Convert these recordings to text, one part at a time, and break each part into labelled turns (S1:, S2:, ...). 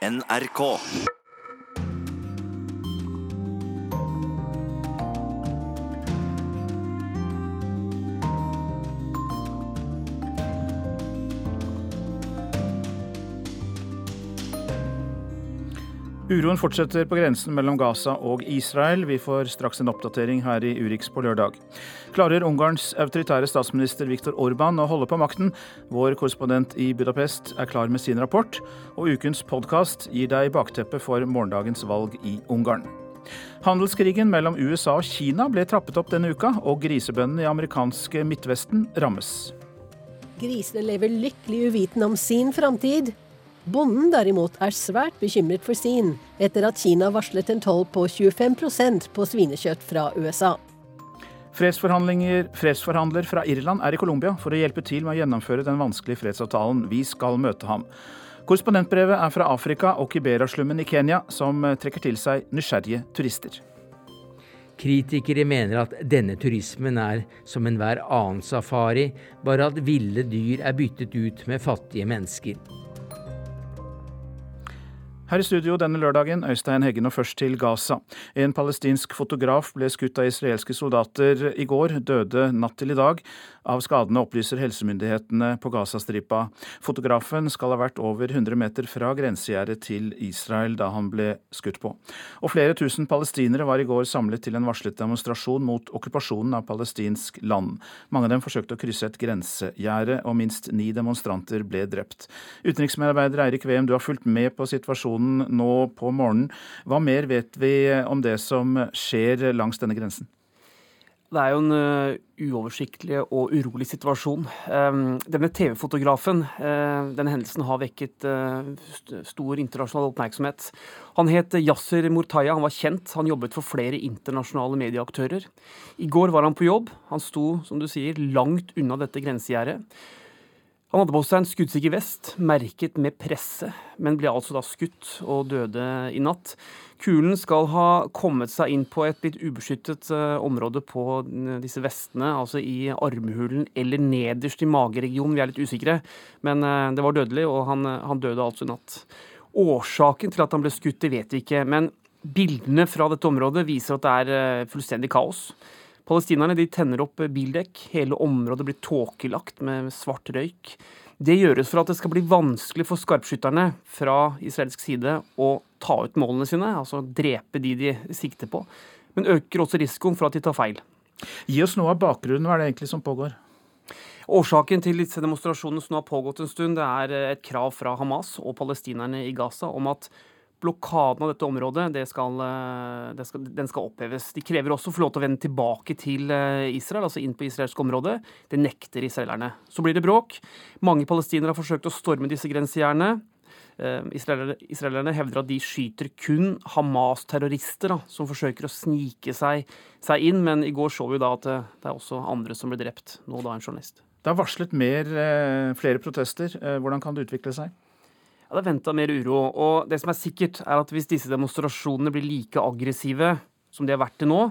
S1: NRK.
S2: Uroen fortsetter på grensen mellom Gaza og Israel. Vi får straks en oppdatering her i Urix på lørdag. Klarer Ungarns autoritære statsminister Viktor Orban å holde på makten? Vår korrespondent i Budapest er klar med sin rapport, og ukens podkast gir deg bakteppet for morgendagens valg i Ungarn. Handelskrigen mellom USA og Kina ble trappet opp denne uka, og grisebøndene i amerikanske Midtvesten rammes.
S3: Grisene lever lykkelig uviten om sin framtid. Bonden derimot er svært bekymret for sin, etter at Kina varslet en toll på 25% på svinekjøtt fra USA.
S2: Fredsforhandler fra Irland er i Colombia for å hjelpe til med å gjennomføre den vanskelige fredsavtalen. Vi skal møte ham. Korrespondentbrevet er fra Afrika og Kibera-slummen i Kenya, som trekker til seg nysgjerrige turister.
S4: Kritikere mener at denne turismen er som enhver annen safari, bare at ville dyr er byttet ut med fattige mennesker.
S2: Her i studio denne lørdagen, Øystein Heggen og først til Gaza. En palestinsk fotograf ble skutt av israelske soldater i går, døde natt til i dag. Av skadene opplyser helsemyndighetene på Gazastripa. Fotografen skal ha vært over 100 meter fra grensegjerdet til Israel da han ble skutt på. Og flere tusen palestinere var i går samlet til en varslet demonstrasjon mot okkupasjonen av palestinsk land. Mange av dem forsøkte å krysse et grensegjerde, og minst ni demonstranter ble drept. Utenriksmedarbeider Eirik Veum, du har fulgt med på situasjonen nå på morgenen. Hva mer vet vi om det som skjer langs denne grensen?
S5: Det er jo en uh, uoversiktlig og urolig situasjon. Um, denne TV-fotografen, uh, denne hendelsen har vekket uh, stor internasjonal oppmerksomhet. Han het Yasser Murtaya, han var kjent. Han jobbet for flere internasjonale medieaktører. I går var han på jobb. Han sto, som du sier, langt unna dette grensegjerdet. Han hadde på seg en skuddsikker vest, merket med presse, men ble altså da skutt og døde i natt. Kulen skal ha kommet seg inn på et litt ubeskyttet uh, område på disse vestene, altså i armhulen eller nederst i mageregionen, vi er litt usikre. Men uh, det var dødelig, og han, han, døde altså i natt. Årsaken til at han ble skutt, det vet vi ikke. Men bildene fra dette området viser at det er fullstendig kaos. Palestinerne de tenner opp bildekk. Hele området blir tåkelagt med svart røyk. Det gjøres for at det skal bli vanskelig for skarpskytterne fra israelsk side å ta ut målene sine, altså drepe de de sikter på, men øker også risikoen for at de tar feil.
S2: Gi oss noe av bakgrunnen. Hva er det egentlig som pågår?
S5: Årsaken til disse demonstrasjonene som nå har pågått en stund, det er et krav fra Hamas og palestinerne i Gaza om at blokaden av dette området det skal, eh, det skal, den skal oppheves. De krever også å få lov til å vende tilbake til eh, Israel, altså inn på israelsk område. Det nekter israelerne. Så blir det bråk. Mange palestinere har forsøkt å storme disse grensegjerdene. Eh, israelerne, hevder at de skyter kun Hamas-terrorister som forsøker å snike seg, seg, inn, men i går så vi da at det, det er også andre som ble drept, nå da en journalist.
S2: Det har varslet mer, flere protester. Hvordan kan det utvikle seg?
S5: Ja, Det er venta mer uro. Og det som er sikkert, er at hvis disse demonstrasjonene blir like aggressive som de har vært til nå,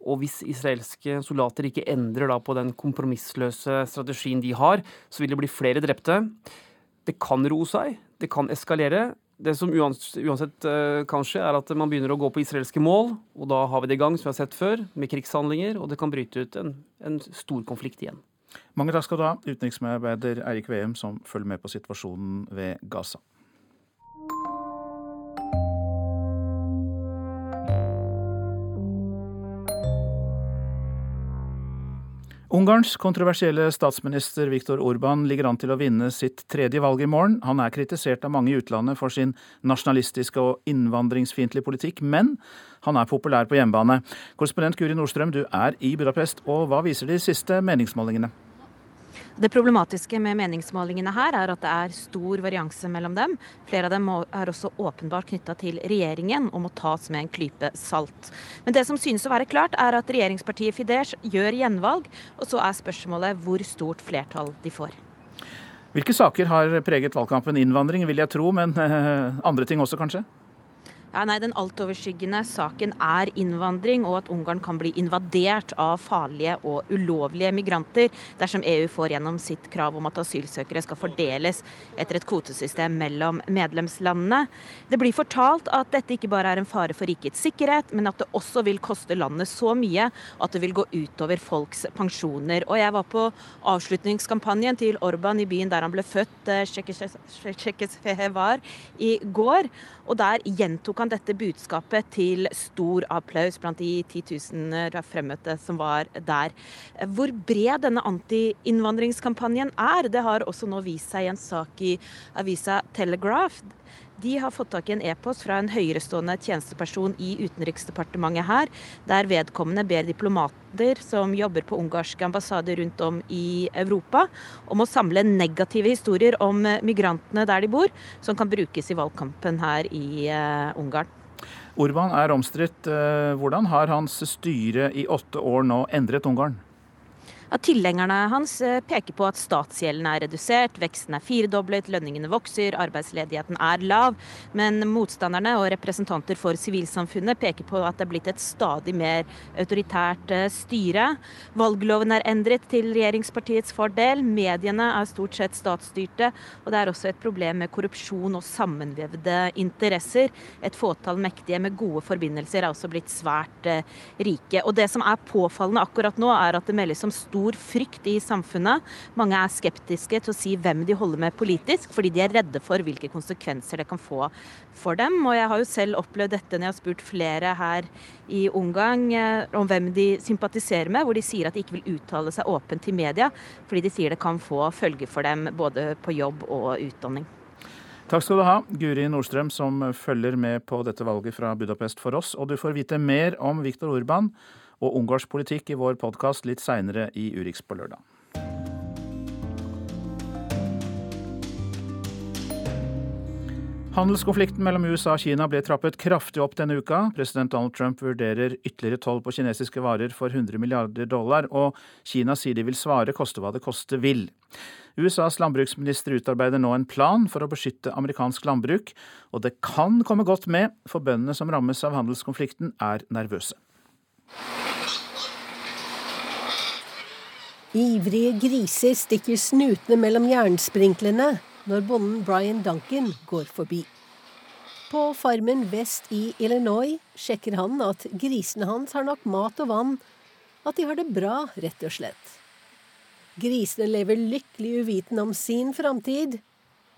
S5: og hvis israelske soldater ikke endrer på den kompromissløse strategien de har, så vil det bli flere drepte. Det kan roe seg, det kan eskalere. Det som uansett uh, kan skje, er at man begynner å gå på israelske mål, og da har vi det i gang, som vi har sett før, med krigshandlinger, og det kan bryte ut en, en stor konflikt igjen.
S2: Mange takk skal du ha, utenriksmedarbeider Eirik Veum, som følger med på situasjonen ved Gaza. Ungarns kontroversielle statsminister Viktor Orban ligger an til å vinne sitt tredje valg i morgen. Han er kritisert av mange i utlandet for sin nasjonalistiske og innvandringsfiendtlige politikk, men han er populær på hjemmebane. Korrespondent Guri Nordstrøm, du er i Budapest, og hva viser de siste meningsmålingene?
S6: Det problematiske med meningsmålingene her er at det er stor varianse mellom dem. Flere av dem er også åpenbart knytta til regjeringen og må tas med en klype salt. Men det som synes å være klart, er at regjeringspartiet Fidesz gjør gjenvalg, og så er spørsmålet hvor stort flertall de får.
S2: Hvilke saker har preget valgkampen? Innvandring vil jeg tro, men andre ting også kanskje?
S6: Ja, nei, Den altoverskyggende saken er innvandring, og at Ungarn kan bli invadert av farlige og ulovlige migranter dersom EU får gjennom sitt krav om at asylsøkere skal fordeles etter et kvotesystem mellom medlemslandene. Det blir fortalt at dette ikke bare er en fare for rikets sikkerhet, men at det også vil koste landet så mye at det vil gå utover folks pensjoner. Og Jeg var på avslutningskampanjen til Orban i byen der han ble født, Tsjekkoslovakia, eh, i går. Og der gjentok han dette budskapet til stor applaus blant de titusener fremmøtte som var der. Hvor bred denne anti-innvandringskampanjen er, det har også nå vist seg i en sak i avisa Telegraph. De har fått tak i en e-post fra en høyerestående tjenesteperson i Utenriksdepartementet her, der vedkommende ber diplomater som jobber på ungarske ambassader rundt om i Europa, om å samle negative historier om migrantene der de bor, som kan brukes i valgkampen her i uh, Ungarn.
S2: Orban er omstridt. Eh, hvordan har hans styre i åtte år nå endret Ungarn?
S6: At tilhengerne hans eh, peker på at statsgjelden er redusert, veksten er firedoblet, lønningene vokser, arbeidsledigheten er lav. Men motstanderne og representanter for sivilsamfunnet peker på at det er blitt et stadig mer autoritært eh, styre. Valgloven er endret til regjeringspartiets fordel, mediene er stort sett statsstyrte, og det er også et problem med korrupsjon og sammenvevde interesser. Et fåtall mektige med gode forbindelser er også blitt svært eh, rike. Og det som er påfallende akkurat nå, er at det meldes om stor stor frykt i samfunnet. Mange er skeptiske til å si hvem de holder med politisk, fordi de er redde for hvilke konsekvenser det kan få for dem. Og jeg har jo selv opplevd dette når jeg har spurt flere her i Ungarn eh, om hvem de sympatiserer med, hvor de sier at de ikke vil uttale seg åpent til media, fordi de sier det kan få følger for dem både på jobb og utdanning.
S2: Takk skal du ha, Guri Nordstrøm, som følger med på dette valget fra Budapest for oss. Og du får vite mer om Viktor Urban og ungarsk politikk i vår podkast litt seinere i Urix på lørdag. Handelskonflikten mellom USA og Kina ble trappet kraftig opp denne uka. President Donald Trump vurderer ytterligere toll på kinesiske varer for 100 milliarder dollar, og Kina sier de vil svare koste hva det koste vil. USAs landbruksminister utarbeider nå en plan for å beskytte amerikansk landbruk, og det kan komme godt med, for bøndene som rammes av handelskonflikten er nervøse.
S3: Ivrige griser stikker snutene mellom jernsprinklene når bonden Brian Duncan går forbi. På farmen vest i Illinois sjekker han at grisene hans har nok mat og vann, at de har det bra, rett og slett. Grisene lever lykkelig uviten om sin framtid.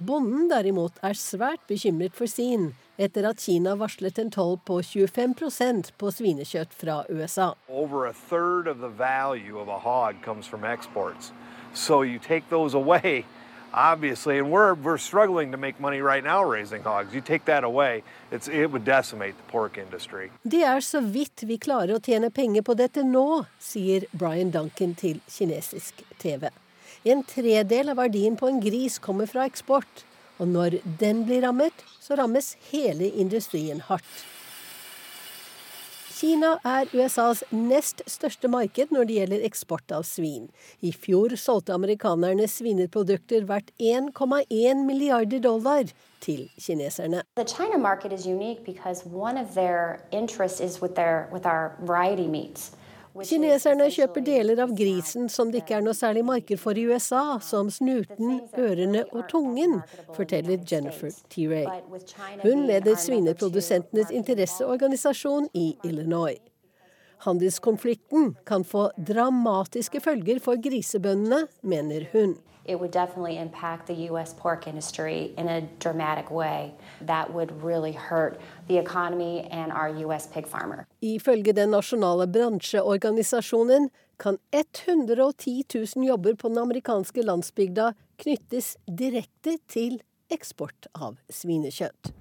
S3: Bonden derimot er svært bekymret for sin, etter at Kina varslet en toll på 25% på svinekjøtt fra USA.
S1: Over a third of the value of a hog comes from exports. So you take those away, obviously, and we're, we're struggling to make money right now raising hogs. You take that away, it's, it would decimate the pork industry.
S3: Det er så vidt vi klarer å tjene penger på dette nå, sier Brian Duncan til kinesisk TV. En tredel av verdien på en gris kommer fra eksport. Og når den blir rammet, så rammes hele industrien hardt. Kina er USAs nest største marked når det gjelder eksport av svin. I fjor solgte amerikanerne svineprodukter verdt 1,1 milliarder dollar til kineserne. The China market is unique because one of their interests is with their variety meats. Kineserne kjøper deler av grisen som det ikke er noe særlig marked for i USA, som snuten, ørene og tungen, forteller Jennifer T. Ray. Hun leder svineprodusentenes interesseorganisasjon i Illinois. Handelskonflikten kan få dramatiske følger for grisebøndene, mener hun it would definitely impact the U.S. pork industry in a dramatic way. That would really hurt the economy and our U.S. pig farmer. Ifølge den nasjonale bransjeorganisasjonen kan 110 000 jobber på den amerikanske landsbygda knyttes direkte til eksport av svinekjøtt.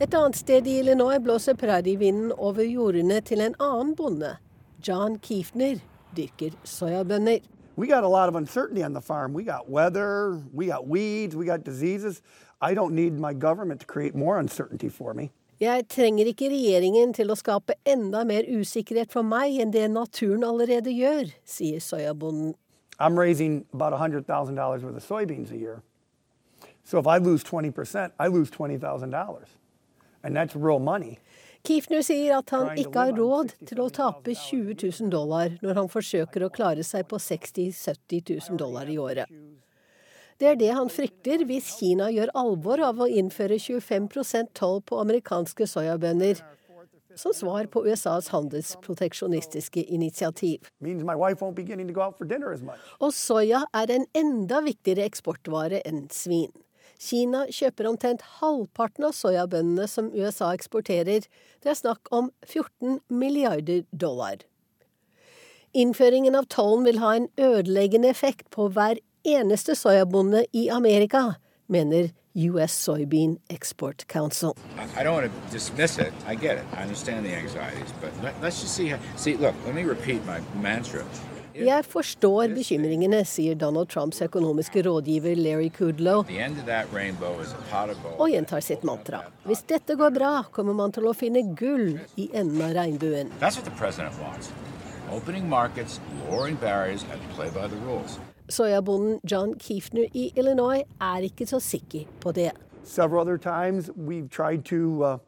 S3: Et annet sted i Illinois blåser prærievinden over jordene til en annen bonde, John Kiefner dyrker soyabønner. We got a lot of uncertainty on the farm. We got weather, we got weeds, we got diseases. I don't need my government to create more uncertainty for me. Jeg trenger ikke regjeringen til å skape enda mer usikkerhet for meg enn det naturen allerede gjør, sier soyabonden. I'm raising about $100,000 worth of soybeans a year.
S7: So if I lose 20%, I lose $20,000. And that's real money.
S3: Kiefner sier at han ikke har råd til å tape 20 000 dollar når han forsøker å klare seg på 60 000-70 000 dollar i året. Det er det han frykter hvis Kina gjør alvor av å innføre 25% toll på amerikanske soyabønner, som svar på USAs handelsproteksjonistiske initiativ. Og soya er en enda viktigere eksportvare enn svin. Kina kjøper omtrent halvparten av soyabønnene som USA eksporterer. Det er snakk om 14 milliarder dollar. Innføringen av tollen vil ha en ødeleggende effekt på hver eneste soyabonde i Amerika, mener US Soybean Export Council.
S8: I don't want to dismiss it. I get it. I understand the anxieties, but let's just see. See, look. Let me repeat mantra.
S3: Jeg forstår bekymringene, sier Donald Trumps økonomiske rådgiver Larry Kudlow, og gjentar sitt mantra. Hvis dette går bra, kommer man til å finne gull i enden av regnbuen. Soyabonden John Kiefner i Illinois er ikke så sikker på det.
S7: Several other times we've tried to uh,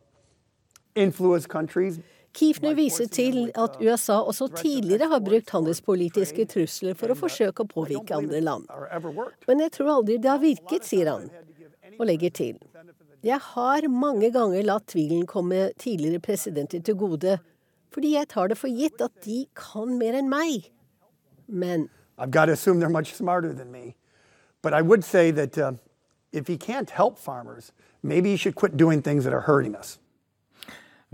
S7: influence countries
S3: Kiefner viser til at USA også tidligere har brukt handelspolitiske trusler for å forsøke å påvirke andre land. Men jeg tror aldri det har virket, sier han, og legger til. Jeg har mange ganger latt tvilen komme tidligere presidenter til gode, fordi jeg tar det for gitt at de kan mer enn meg. Men
S7: I've got to assume they're much smarter than me. But I would say that uh, if he can't help farmers, maybe he should quit doing things that are hurting us.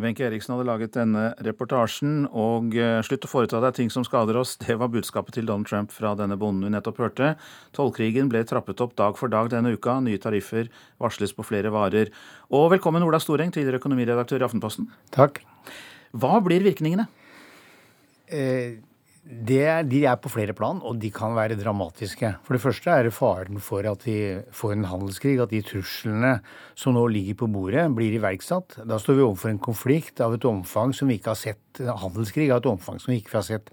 S2: Wenche Eriksen hadde laget denne reportasjen, og eh, slutt å foreta deg ting som skader oss, det var budskapet til Donald Trump fra denne bonden vi nettopp hørte. Tollkrigen ble trappet opp dag for dag denne uka, nye tariffer varsles på flere varer. Og velkommen Ola Storeng, tidligere økonomiredaktør i Aftenposten.
S9: Takk.
S2: Hva blir virkningene?
S9: Eh det, de er på flere plan, og de kan være dramatiske. For det første er det faren for at vi får en handelskrig, at de truslene som nå ligger på bordet, blir iverksatt. Da står vi overfor en konflikt av et omfang som vi ikke har sett handelskrig av et omfang som vi ikke har sett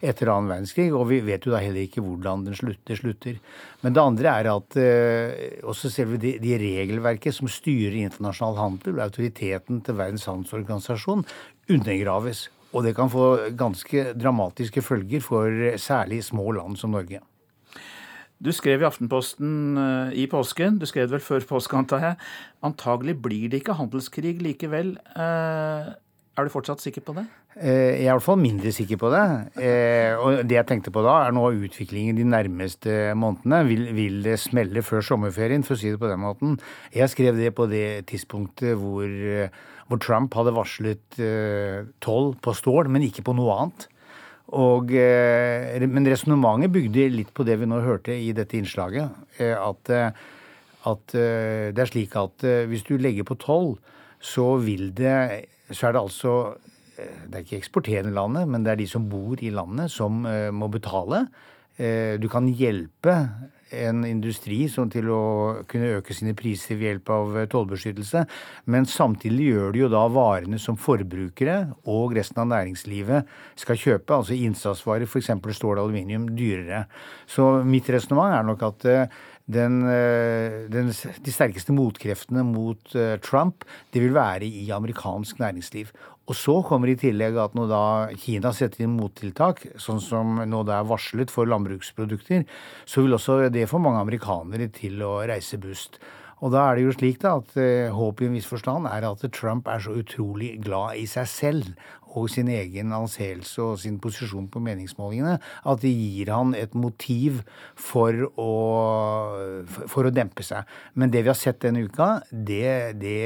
S9: etter annen verdenskrig, og vi vet jo da heller ikke hvordan den slutter. slutter. Men det andre er at eh, også selve de, de regelverket som styrer internasjonal handel, autoriteten til Verdens handelsorganisasjon, undergraves. Og det kan få ganske dramatiske følger for særlig små land som Norge.
S2: Du skrev i Aftenposten eh, i påsken, du skrev det vel før påske, antar jeg. Antagelig blir det ikke handelskrig likevel. Eh, er du fortsatt sikker på det?
S9: Eh, jeg er i hvert fall mindre sikker på det. Og det jeg tenkte på da, er nå utviklingen de nærmeste månedene. Vil, vil det smelle før sommerferien, for å si det på den måten? Jeg skrev det på det tidspunktet hvor hvor Trump hadde varslet eh, toll på stål, men ikke på noe annet. Og, eh, men resonnementet bygde litt på det vi nå hørte i dette innslaget. Eh, at, at det er slik at hvis du legger på toll, så vil det Så er det altså Det er ikke eksporterende landet, men det er de som bor i landet, som må betale. Du kan hjelpe en industri til å kunne øke sine priser ved hjelp av eh, tollbeskyttelse. Men samtidig gjør det jo da varene som forbrukere og resten av næringslivet skal kjøpe, altså innsatsvarer, f.eks. stål og aluminium, dyrere. Så mitt resonnement er nok at eh, den, eh, den, de sterkeste motkreftene mot Trump, det vil være i amerikansk næringsliv. Og så kommer i tillegg at når da Kina setter inn mottiltak, sånn som nå det er varslet for landbruksprodukter, så vil også det få mange amerikanere til å reise bust. Og da er det jo slik da at eh, håpet i en viss forstand er at Trump er så utrolig glad i seg selv og sin egen anseelse og sin posisjon på meningsmålingene at det gir han et motiv for å, for å dempe seg. Men det vi har sett denne uka, det, det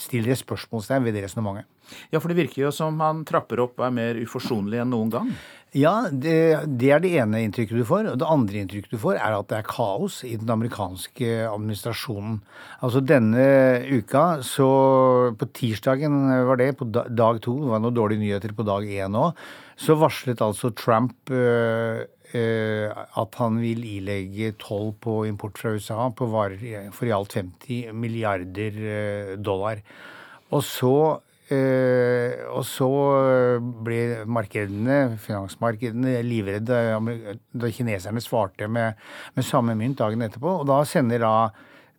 S9: stiller et spørsmålstegn ved det resonnementet.
S2: Ja, for det virker jo som han trapper opp og er mer uforsonlig enn noen gang.
S9: Ja, det, det, er det ene inntrykket du får. Og det andre inntrykket du får, er at det er kaos i den amerikanske administrasjonen. Altså denne uka, så På tirsdagen var det, på dag to, det var noen dårlige nyheter på dag én òg, så varslet altså Trump øh, at han vil ilegge toll på import fra USA på varer for i alt 50 milliarder øh, dollar. Og så Eh, og så ble markedene, finansmarkedene, livredde da kineserne svarte med, med samme mynt dagen etterpå. Og da sender da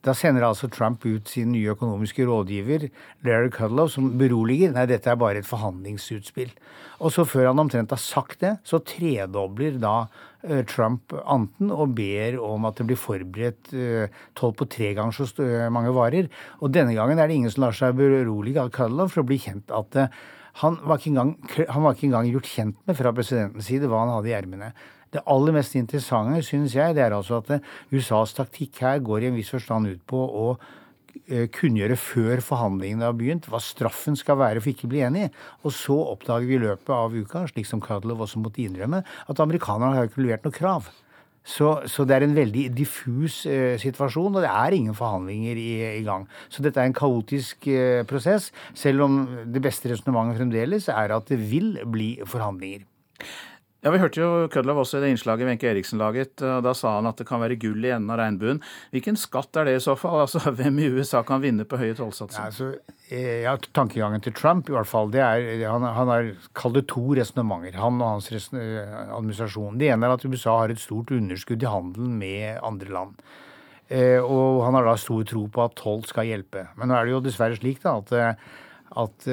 S9: da sender altså Trump ut sin nye økonomiske rådgiver, Larry Cudlow, som beroliger. Nei, dette er bare et forhandlingsutspill. Og så før han omtrent har sagt det, så tredobler da Trump anten og ber om at det blir forberedt uh, toll på tre ganger så uh, mange varer. Og denne gangen er det ingen som lar seg berolige av Kudlow for å bli kjent at han var, engang, han var ikke engang gjort kjent med fra presidentens side hva han hadde i ermene. Det aller mest interessante, synes jeg, det er altså at eh, USAs taktikk her går i en viss forstand ut på å eh, kunngjøre før forhandlingene har begynt, hva straffen skal være for ikke å bli enig. Og så oppdager vi i løpet av uka, slik som Cudlow også måtte innrømme, at amerikanerne har ikke levert noe krav. Så, så, det er en veldig diffus eh, situasjon, og det er ingen forhandlinger i, i gang. Så dette er en kaotisk eh, prosess, selv om det beste resonnementet fremdeles er at det vil bli forhandlinger.
S2: Ja, Vi hørte jo Kødlov også i det innslaget Wenche Eriksen laget. Da sa han at det kan være gull i enden av regnbuen. Hvilken skatt er det i så fall? Altså, Hvem i USA kan vinne på høye tollsatser?
S9: Altså, eh, ja, tankegangen til Trump i hvert fall, det er, han, har kalt det to resonnementer, han og hans eh, administrasjon. Det ene er at USA har et stort underskudd i handelen med andre land. Eh, og han har da stor tro på at toll skal hjelpe. Men nå er det jo dessverre slik da, at, at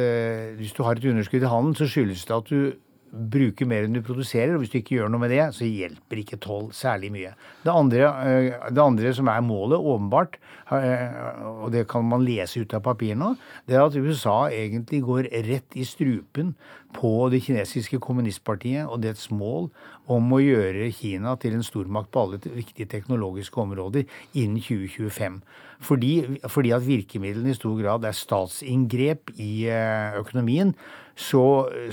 S9: hvis du har et underskudd i handelen, så skyldes det at du bruker mer enn du produserer. og Hvis du ikke gjør noe med det, så hjelper ikke toll særlig mye. Det andre, eh, det andre som er målet, åpenbart, eh, og det kan man lese ut av papirene, det er at USA egentlig går rett i strupen på det kinesiske kommunistpartiet og dets mål om å gjøre Kina til en stormakt på alle viktige teknologiske områder innen 2025. Fordi, fordi at virkemidlene i stor grad er statsinngrep i eh, økonomien så,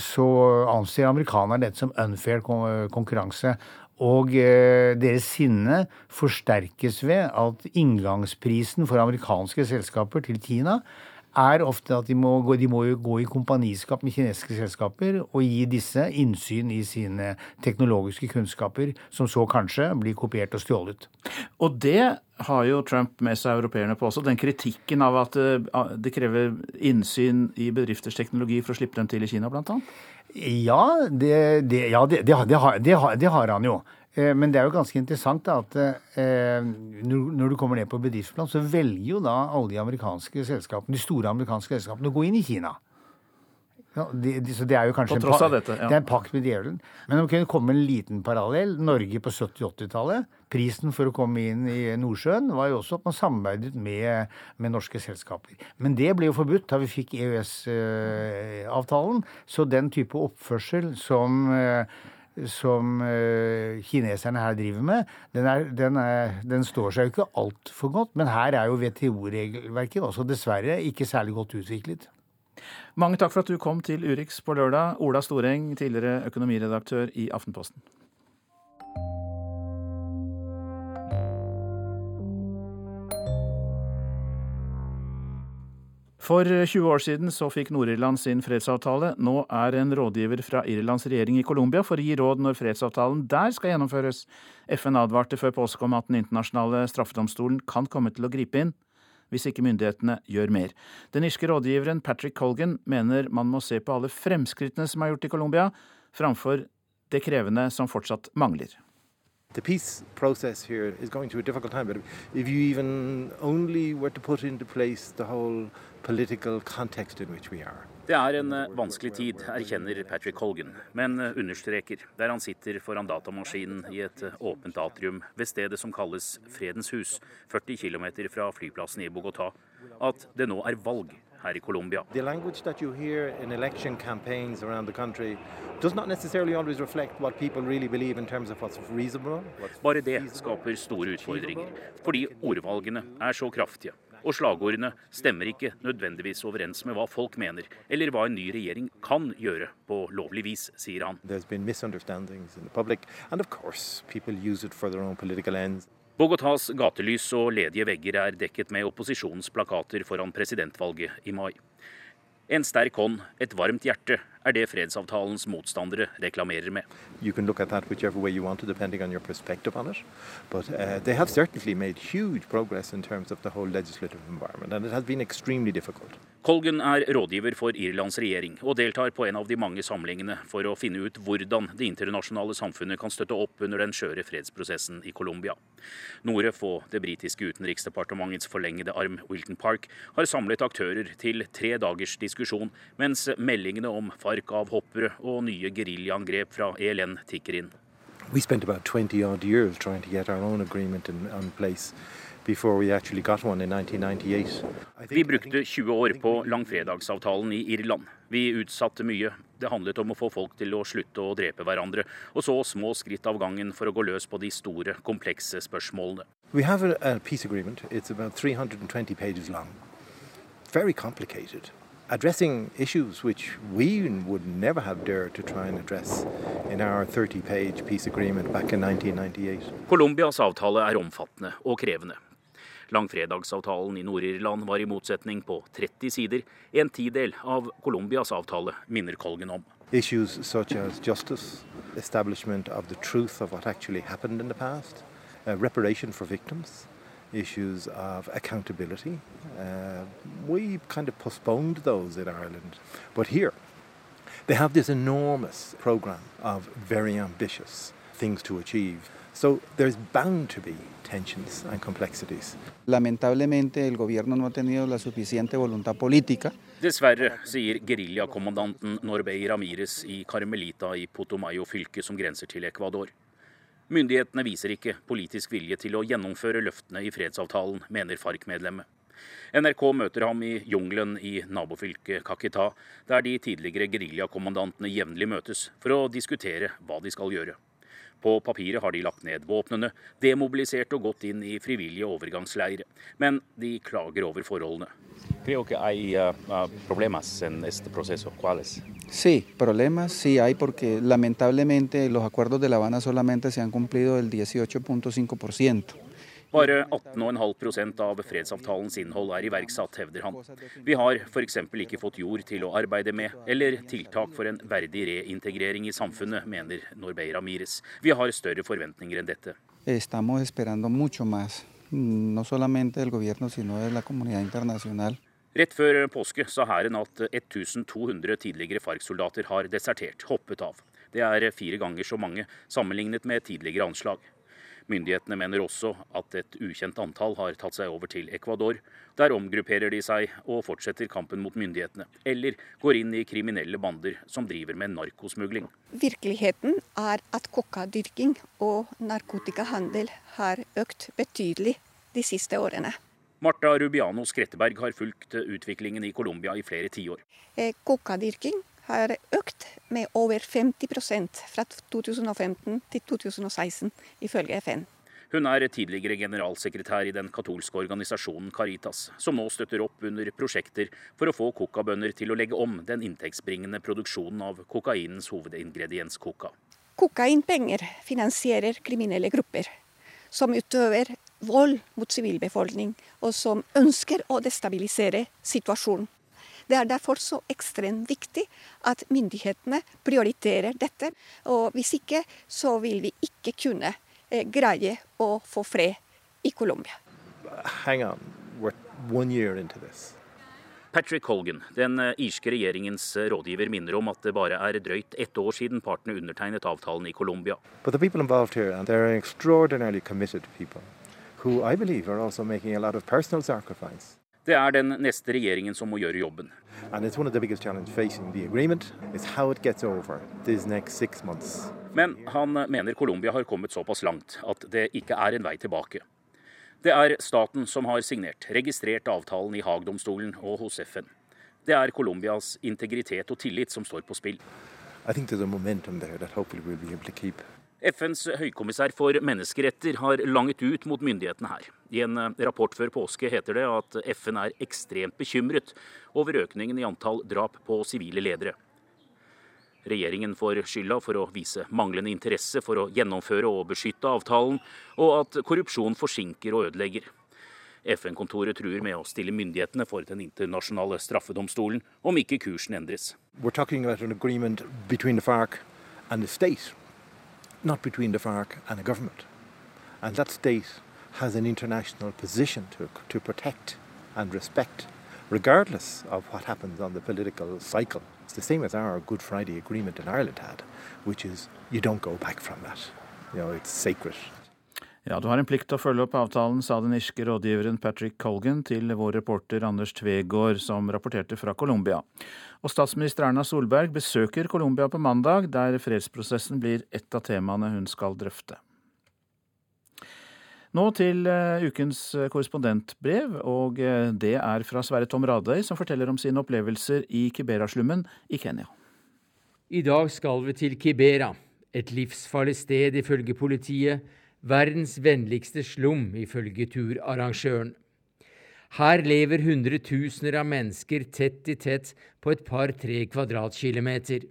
S9: så anser amerikanerne dette som unfair konkurranse. Og eh, deres sinne forsterkes ved at inngangsprisen for amerikanske selskaper til Kina er ofte at de må, gå, de må gå i kompaniskap med kinesiske selskaper og gi disse innsyn i sine teknologiske kunnskaper, som så kanskje blir kopiert og stjålet.
S2: Og det har jo Trump med seg europeerne på også. Den kritikken av at eh, det krever innsyn i bedrifters teknologi for å slippe dem til i Kina, bl.a.?
S9: Ja, det, det, ja det, har, det, har, han jo. Eh, men det er jo ganske interessant da, at eh, når du kommer ned på bedriftsplan, så velger jo da alle de amerikanske selskapene, de store amerikanske selskapene å gå inn i Kina. Ja, de, de, så det er jo kanskje
S2: en, dette, ja.
S9: det er en pakt med djevelen. Men om det kunne komme en liten parallell. Norge på 70-80-tallet. Prisen for å komme inn i Nordsjøen var jo også at man samarbeidet med, med norske selskaper. Men det ble jo forbudt da vi fikk EØS-avtalen. Eh, så den type oppførsel som eh, som uh, kineserne her driver med, den, er, den, er, den står seg jo ikke altfor godt. Men her er jo WTO-regelverket også dessverre ikke særlig godt utviklet.
S2: Mange takk for at du kom til Urix på lørdag. Ola Storeng, tidligere økonomiredaktør i Aftenposten. For 20 år siden så fikk Nord-Irland sin fredsavtale. Nå er en rådgiver fra Irlands regjering i Colombia for å gi råd når fredsavtalen der skal gjennomføres. FN advarte før påske om at den internasjonale straffedomstolen kan komme til å gripe inn hvis ikke myndighetene gjør mer. Den irske rådgiveren Patrick Colgan mener man må se på alle fremskrittene som er gjort i Colombia, framfor det krevende som fortsatt mangler.
S10: the peace process here is going through a difficult time. But if you even only were to put into place the whole political context in which we are.
S11: Det er en eh, vanskelig tid, erkjenner Patrick Colgan, men eh, understreker, der han sitter foran datamaskinen i et eh, åpent atrium ved stedet som kalles Fredens hus, 40 km fra flyplassen i Bogotá, at det nå er valg her i Colombia. Bare det skaper store utfordringer, fordi ordvalgene er så kraftige. Og slagordene stemmer ikke nødvendigvis overens med hva folk mener, eller hva en ny regjering kan gjøre på lovlig vis, sier han. Bogotas gatelys og ledige vegger er dekket med opposisjonsplakater foran presidentvalget i mai. En sterk hånd, et varmt hjerte, er det fredsavtalens motstandere reklamerer med.
S10: You can look at that whichever way you want to, depending on your perspective on it. But uh, they have certainly made huge progress in terms of the whole legislative environment, and it has been extremely difficult.
S11: Colgan er rådgiver for Irlands regjering og deltar på en av de mange samlingene for å finne ut hvordan det internasjonale samfunnet kan støtte opp under den skjøre fredsprosessen i Colombia. Noref og det britiske utenriksdepartementets forlengede arm Wilton Park har samlet aktører til tre dagers diskusjon, mens meldingene om FARC-avhoppere og nye geriljaangrep fra ELN tikker inn.
S10: We spent about 20 odd years trying to get our own agreement in, in place.
S11: Vi brukte 20 år på langfredagsavtalen i Irland. Vi utsatte mye. Det handlet om å få folk til å slutte å drepe hverandre, og så små skritt av gangen for å gå løs på de store, komplekse spørsmålene.
S10: We have a, a peace agreement. It's about 320 pages long. Very complicated. Addressing issues which we would never have dared to try and address in our 30-page peace agreement back in 1998.
S11: Colombias avtale er omfattende og krevende. Langfredagsavtalen i Nord-Irland var i motsetning på 30 sider, en tidel av Colombias avtale, minner Colgan om.
S10: Issues such as justice, establishment of the truth of what actually happened in the past, uh, reparation for victims, issues of accountability. Uh, we kind of postponed those in Ireland. But here, they have this enormous program of very ambitious things to achieve. So there's bound to be tensions and complexities.
S12: Lamentablemente el gobierno no ha tenido la suficiente voluntad política.
S11: Dessverre, sier geriljakommandanten Norbey Ramires i Carmelita i Potomayo fylke som grenser til Ecuador. Myndighetene viser ikke politisk vilje til å gjennomføre løftene i fredsavtalen, mener FARC-medlemmet. NRK møter ham i jungelen i nabofylket Kakita, der de tidligere geriljakommandantene jevnlig møtes for å diskutere hva de skal gjøre. På papiret har de lagt ned våpnene, demobilisert og gått inn i frivillige overgangsleire. Men de klager over forholdene.
S13: Creo que hay uh, problemas en este proceso. ¿Cuáles?
S12: Sí, problemas sí hay porque lamentablemente los acuerdos de La Habana solamente se han cumplido el 18.5%.
S11: Bare 18,5% av fredsavtalens innhold er iverksatt, hevder han. Vi har f.eks. ikke fått jord til å arbeide med, eller tiltak for en verdig reintegrering i samfunnet, mener Norbey Ramires. Vi har større forventninger enn dette.
S12: Estamos esperando mucho más, no solamente del gobierno, sino de la comunidad internacional.
S11: Rett før påske sa hæren at 1200 tidligere FARC-soldater har desertert, hoppet av. Det er fire ganger så mange sammenlignet med tidligere anslag. Myndighetene mener også at et ukjent antall har tatt seg over til Ecuador. Der omgrupperer de seg og fortsetter kampen mot myndighetene, eller går inn i kriminelle bander som driver med narkosmugling.
S14: Virkeligheten er at kokkadyrking og narkotikahandel har økt betydelig de siste årene.
S11: Marta Rubiano Skretteberg har fulgt utviklingen i Colombia i flere tiår.
S14: Eh, kokkadyrking har økt med over 50% fra 2015 til 2016, ifølge FN.
S11: Hun er tidligere generalsekretær i den katolske organisasjonen Caritas, som nå støtter opp under prosjekter for å få kokabønder til å legge om den inntektsbringende produksjonen av kokainens hovedingrediens coca.
S14: Kokainpenger finansierer kriminelle grupper som utøver vold mot sivilbefolkning, og som ønsker å destabilisere situasjonen. Det er derfor så ekstremt viktig at myndighetene prioriterer dette. Og hvis ikke, så vil vi ikke kunne eh, greie å få fred i Colombia.
S10: Hang on. We're one year into this.
S11: Patrick Holgan, den eh, irske regjeringens eh, rådgiver, minner om at det bare er drøyt ett år siden partene undertegnet avtalen i Colombia.
S10: But the people involved here, and they're extraordinarily committed people, who I believe are also making a lot of personal sacrifice.
S11: Det er den neste regjeringen som må gjøre jobben. Men han mener Colombia har kommet såpass langt at det ikke er en vei tilbake. Det er staten som har signert, registrert avtalen i Haagdomstolen og hos FN. Det er Colombias integritet og tillit som står på spill.
S10: I think there's a momentum there that hopefully we'll be able to keep.
S11: FNs høykommissær for menneskeretter har langet ut mot myndighetene her. I en eh, rapport før påske heter det at FN er ekstremt bekymret over økningen i antall drap på sivile ledere. Regjeringen får skylda for å vise manglende interesse for å gjennomføre og beskytte avtalen, og at korrupsjon forsinker og ødelegger. FN-kontoret truer med å stille myndighetene for den internasjonale straffedomstolen om ikke kursen endres.
S10: We're talking about an agreement between the FARC and not between the FARC and a government. And that state has an international position to, to protect and respect regardless of what happens on the political cycle. It's the same as our Good Friday Agreement in Ireland had, which is you don't go back from that. You know, it's sacred.
S2: Ja, du har en plikt til å følge opp avtalen, sa den irske rådgiveren Patrick Colgan til vår reporter Anders Tvegård, som rapporterte fra Colombia. Og statsminister Erna Solberg besøker Colombia på mandag, der fredsprosessen blir et av temaene hun skal drøfte. Nå til uh, ukens eh, korrespondentbrev, og uh, det er fra Sverre Tom Radøy, som forteller om sine opplevelser i Kibera-slummen i Kenya.
S4: I dag skal vi til Kibera, et livsfarlig sted ifølge politiet verdens vennligste slum, ifølge turarrangøren. Her lever hundretusener av mennesker tett i tett på et par-tre kvadratkilometer.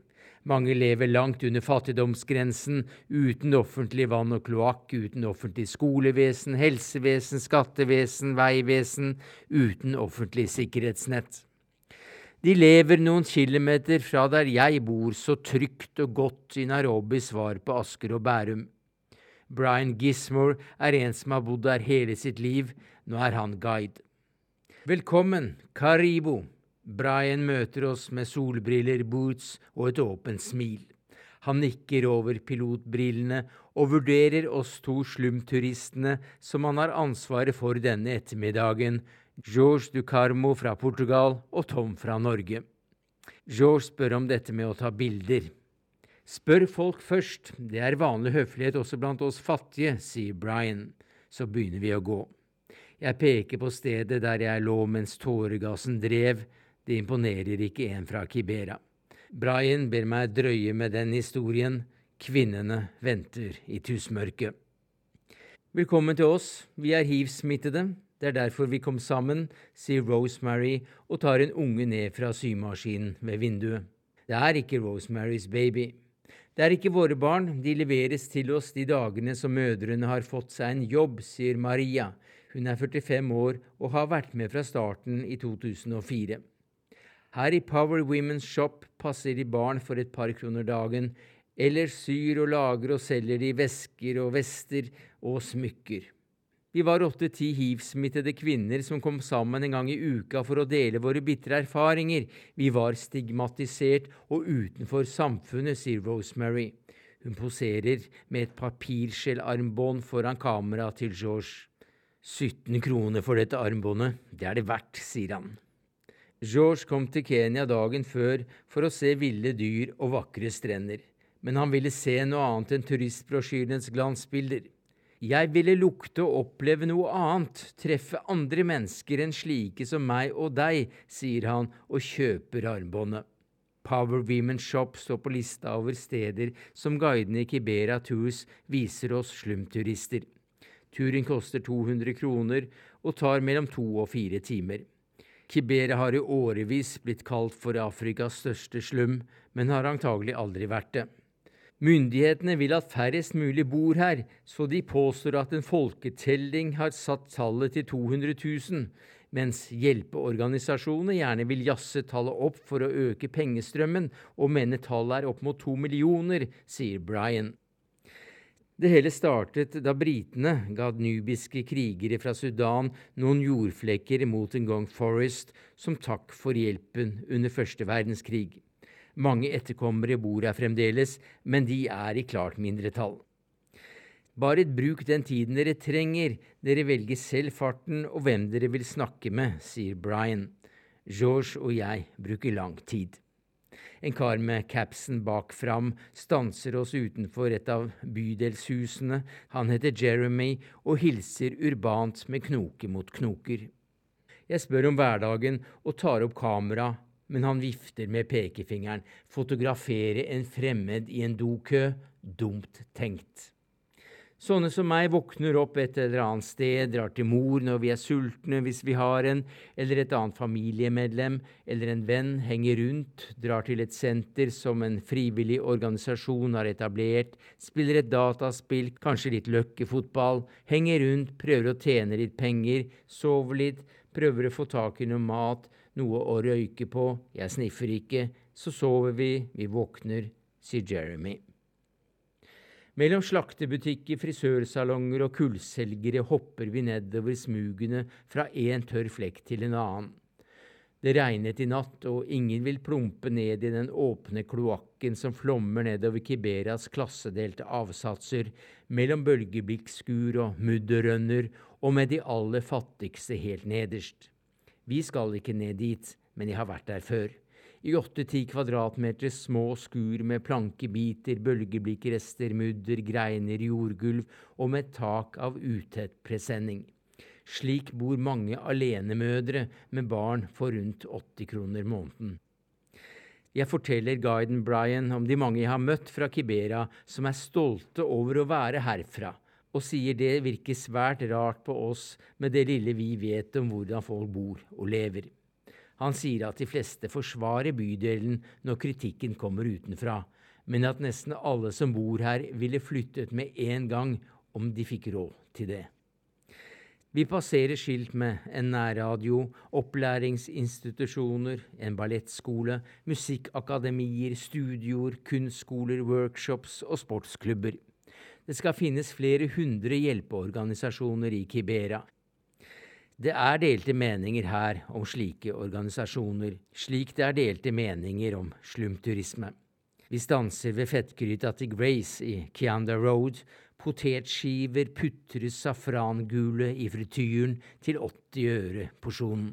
S4: Mange lever langt under fattigdomsgrensen, uten offentlig vann og kloakk, uten offentlig skolevesen, helsevesen, skattevesen, veivesen, uten offentlig sikkerhetsnett. De lever noen kilometer fra der jeg bor, så trygt og godt i Nairobis svar på Asker og Bærum. Brian Gismore er en som har bodd der hele sitt liv. Nå er han guide. Velkommen, Karibo. Brian møter oss med solbriller, boots og et åpent smil. Han nikker over pilotbrillene og vurderer oss to slumturistene som han har ansvaret for denne ettermiddagen, George Ducarmo fra Portugal og Tom fra Norge. George spør om dette med å ta bilder. Spør folk først, det er vanlig høflighet også blant oss fattige, sier Brian. Så begynner vi å gå. Jeg peker på stedet der jeg lå mens tåregassen drev, det imponerer ikke en fra Kibera. Brian ber meg drøye med den historien, kvinnene venter i tussmørket. Velkommen til oss, vi er hiv-smittede, det er derfor vi kom sammen, sier Rosemary og tar en unge ned fra symaskinen ved vinduet. Det er ikke Rosemarys baby. Det er ikke våre barn, de leveres til oss de dagene som mødrene har fått seg en jobb, sier Maria. Hun er 45 år og har vært med fra starten i 2004. Her i Power Women's Shop passer de barn for et par kroner dagen, eller syr og lager og selger de vesker og vester og smykker. Vi var åtte-ti hiv-smittede kvinner som kom sammen en gang i uka for å dele våre bitre erfaringer. Vi var stigmatisert og utenfor samfunnet, sier Rosemary. Hun poserer med et papirskjellarmbånd foran kameraet til George. 17 kroner for dette armbåndet, det er det verdt, sier han. George kom til Kenya dagen før for å se ville dyr og vakre strender, men han ville se noe annet enn turistbrosjyrenes glansbilder. Jeg ville lukte og oppleve noe annet, treffe andre mennesker enn slike som meg og deg, sier han og kjøper armbåndet. Power Women Shop står på lista over steder som guidene i Kibera Tours viser oss slumturister. Turen koster 200 kroner og tar mellom to og fire timer. Kibera har i årevis blitt kalt for Afrikas største slum, men har antagelig aldri vært det. Myndighetene vil at færrest mulig bor her, så de påstår at en folketelling har satt tallet til 200 000, mens hjelpeorganisasjonene gjerne vil jazze tallet opp for å øke pengestrømmen og mener tallet er opp mot to millioner, sier Brian. Det hele startet da britene ga nubiske krigere fra Sudan noen jordflekker mot en gang Forest som takk for hjelpen under første verdenskrig. Mange etterkommere bor her fremdeles, men de er i klart mindretall. Bare bruk den tiden dere trenger, dere velger selv farten og hvem dere vil snakke med, sier Brian. George og jeg bruker lang tid. En kar med capsen bak fram stanser oss utenfor et av bydelshusene. Han heter Jeremy og hilser urbant med knoke mot knoker. Jeg spør om hverdagen og tar opp kamera men han vifter med pekefingeren. Fotografere en fremmed i en dokø? Dumt tenkt. Sånne som meg våkner opp et eller annet sted, drar til mor når vi er sultne, hvis vi har en, eller et annet familiemedlem eller en venn henger rundt, drar til et senter som en frivillig organisasjon har etablert, spiller et dataspill, kanskje litt løkkefotball, henger rundt, prøver å tjene litt penger, sover litt, prøver å få tak i noe mat, noe å røyke på, jeg sniffer ikke, så sover vi, vi våkner, sier Jeremy. Mellom slaktebutikker, frisørsalonger og kullselgere hopper vi nedover smugene fra én tørr flekk til en annen. Det regnet i natt, og ingen vil plumpe ned i den åpne kloakken som flommer nedover Kiberas klassedelte avsatser, mellom bølgeblikkskur og mudderrønner, og med de aller fattigste helt nederst. Vi skal ikke ned dit, men jeg har vært der før. I åtte-ti kvadratmeter små skur med plankebiter, bølgeblikkrester, mudder, greiner, jordgulv og med tak av utett presenning. Slik bor mange alenemødre med barn for rundt 80 kroner måneden. Jeg forteller guiden Brian om de mange jeg har møtt fra Kibera som er stolte over å være herfra, og sier det virker svært rart på oss med det lille vi vet om hvordan folk bor og lever. Han sier at de fleste forsvarer bydelen når kritikken kommer utenfra, men at nesten alle som bor her, ville flyttet med en gang om de fikk råd til det. Vi passerer skilt med en nærradio, opplæringsinstitusjoner, en ballettskole, musikkakademier, studioer, kunstskoler, workshops og sportsklubber. Det skal finnes flere hundre hjelpeorganisasjoner i Kibera. Det er delte meninger her om slike organisasjoner, slik det er delte meninger om slumturisme. Vi stanser ved fettgryta til Grace i Kianda Road Potetskiver putres safrangule i frityren til 80 øre porsjonen.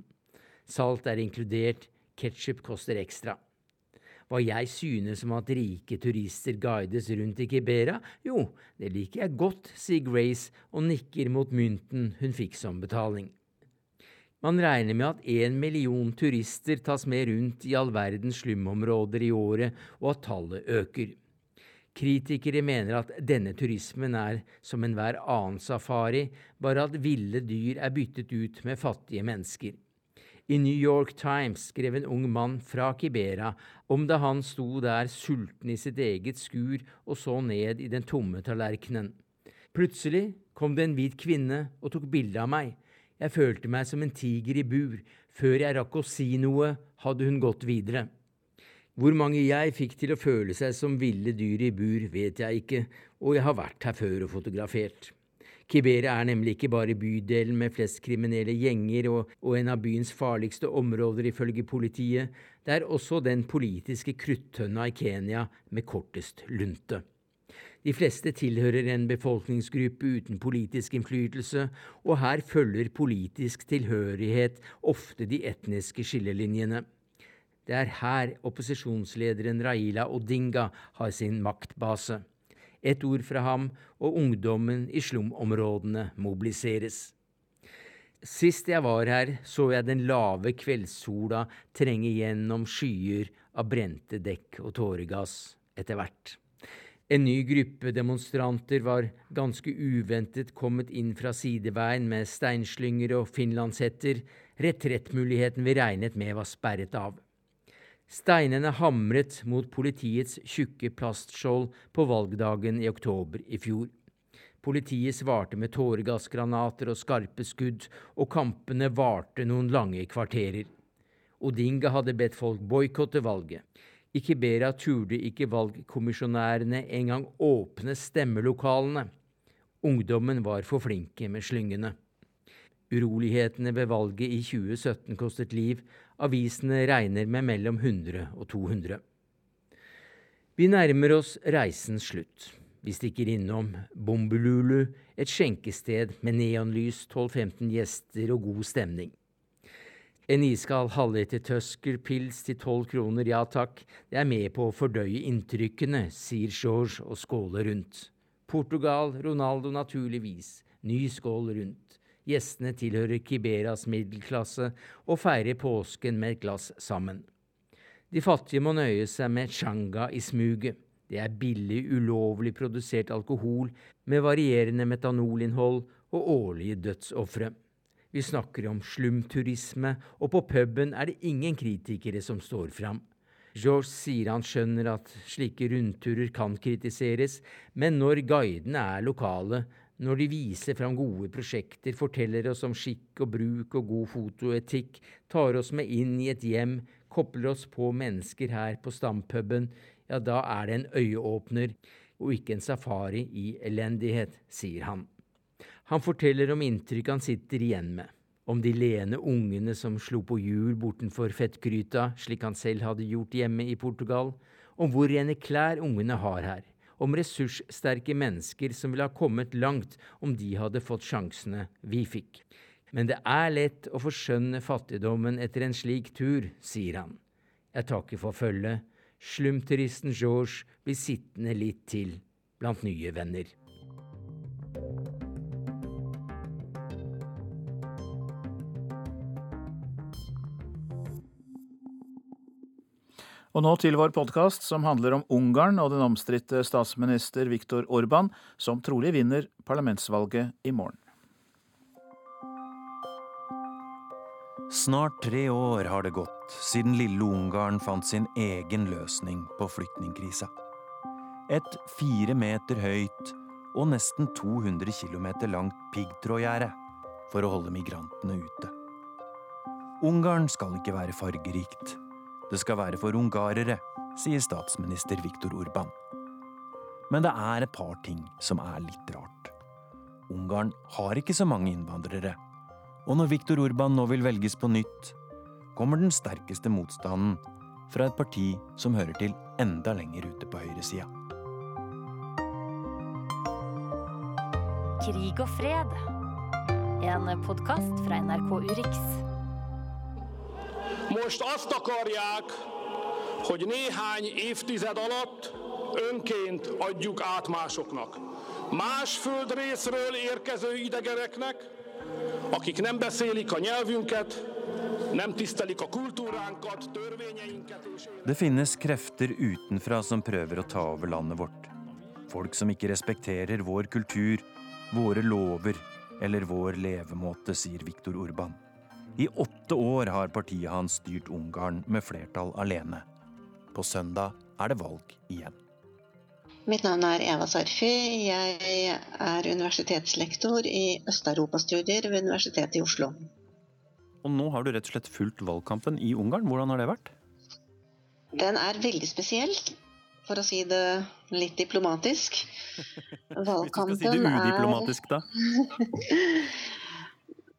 S4: Salt er inkludert, ketsjup koster ekstra. Hva jeg synes om at rike turister guides rundt i Kibera? Jo, det liker jeg godt, sier Grace og nikker mot mynten hun fikk som betaling. Man regner med at én million turister tas med rundt i all verdens slumområder i året, og at tallet øker. Kritikere mener at denne turismen er som enhver annen safari, bare at ville dyr er byttet ut med fattige mennesker. I New York Times skrev en ung mann fra Kibera om da han sto der sulten i sitt eget skur og så ned i den tomme tallerkenen. Plutselig kom det en hvit kvinne og tok bilde av meg. Jeg følte meg som en tiger i bur. Før jeg rakk å si noe, hadde hun gått videre. Hvor mange jeg fikk til å føle seg som ville dyr i bur, vet jeg ikke, og jeg har vært her før og fotografert. Kibera er nemlig ikke bare bydelen med flest kriminelle gjenger og, og, en av byens farligste områder ifølge politiet, det er også den politiske kruttønna i Kenya med kortest lunte. De fleste tilhører en befolkningsgruppe uten politisk innflytelse, og her følger politisk tilhørighet ofte de etniske skillelinjene. Det er her opposisjonslederen Raila Odinga har sin maktbase. Et ord fra ham, og ungdommen i slumområdene mobiliseres. Sist jeg var her, så jeg den lave kveldssola trenge gjennom skyer av brente dekk og tåregass etter hvert. En ny gruppe demonstranter var ganske uventet kommet inn fra sideveien med steinslynger og finlandshetter. Retrettmuligheten vi regnet med var sperret av. Steinene hamret mot politiets tjukke plastskjold på valgdagen i oktober i fjor. Politiet svarte med tåregassgranater og skarpe skudd, og kampene varte noen lange kvarterer. Odinga hadde bedt folk boikotte valget. I Kibera turde ikke valgkommisjonærene engang åpne stemmelokalene. Ungdommen var for flinke med slyngene. Urolighetene ved valget i 2017 kostet liv. Avisene regner med mellom 100 og 200. Vi nærmer oss reisens slutt. Vi stikker innom Bombululu, et skjenkested med neonlys, 12-15 gjester og god stemning. En iskald halvliter tøsker, pils til tolv kroner, ja takk, det er med på å fordøye inntrykkene, sier George og skåler rundt. Portugal, Ronaldo naturligvis, ny skål rundt. Gjestene tilhører Kiberas middelklasse og feirer påsken med et glass sammen. De fattige må nøye seg med changa i smuget. Det er billig, ulovlig produsert alkohol med varierende metanolinnhold og årlige dødsofre. Vi snakker om slumturisme, og på puben er det ingen kritikere som står fram. George sier han skjønner at slike rundturer kan kritiseres, men når guidene er lokale, når de viser fram gode prosjekter, forteller oss om skikk og bruk og god fotoetikk, tar oss med inn i et hjem, kobler oss på mennesker her på stampuben, ja, da er det en øyeåpner og ikke en safari i elendighet, sier han. Han forteller om inntrykk han sitter igjen med, Om de lene ungene som slo på hjul bortenfor fettgryta, slik han selv hadde gjort hjemme i Portugal. Om hvor rene klær ungene har her. Om ressurssterke mennesker som ville ha kommet langt om de hadde fått sjansene vi fikk. Men det er lett å forskjønne fattigdommen etter en slik tur, sier han. Jeg takker for følget. Slumturisten George blir sittende litt til blant nye venner.
S2: Og nå til vår podkast som handler om Ungarn og den omstridte statsminister Viktor Orban, som trolig vinner parlamentsvalget i morgen.
S15: Snart tre år har det gått siden lille Ungarn fant sin egen løsning på flyktningkrisa. Et fire meter høyt og nesten 200 km langt piggtrådgjerde for å holde migrantene ute. Ungarn skal ikke være fargerikt. Det skal være for ungarere, sier statsminister Viktor Urban. Men det er et par ting som er litt rart. Ungarn har ikke så mange innvandrere. Og når Viktor Urban nå vil velges på nytt, kommer den sterkeste motstanden fra et parti som hører til enda lenger ute på høyresida.
S16: Krig og fred. En podkast fra NRK Urix.
S17: Most azt akarják, hogy néhány évtized alatt önként adjuk át másoknak. Más földrészről érkező idegeneknek, akik nem beszélik a nyelvünket, nem tisztelik a kultúránkat, törvényeinket és...
S15: Det finnes krefter utenfra som prøver å ta over landet vårt. Folk som ikke respekterer vår kultur, våre lover eller vår levemåte, sier Viktor Urban. I åtte år har partiet hans styrt Ungarn med flertall alene. På søndag er det valg igjen.
S18: Mitt navn er Eva Sarfi. Jeg er universitetslektor i østeuropastudier ved Universitetet i Oslo.
S15: Og nå har du rett og slett fulgt valgkampen i Ungarn. Hvordan har det vært?
S18: Den er veldig spesiell, for å si det litt diplomatisk.
S15: Valgkampen Hvis du skal si det udiplomatisk, da?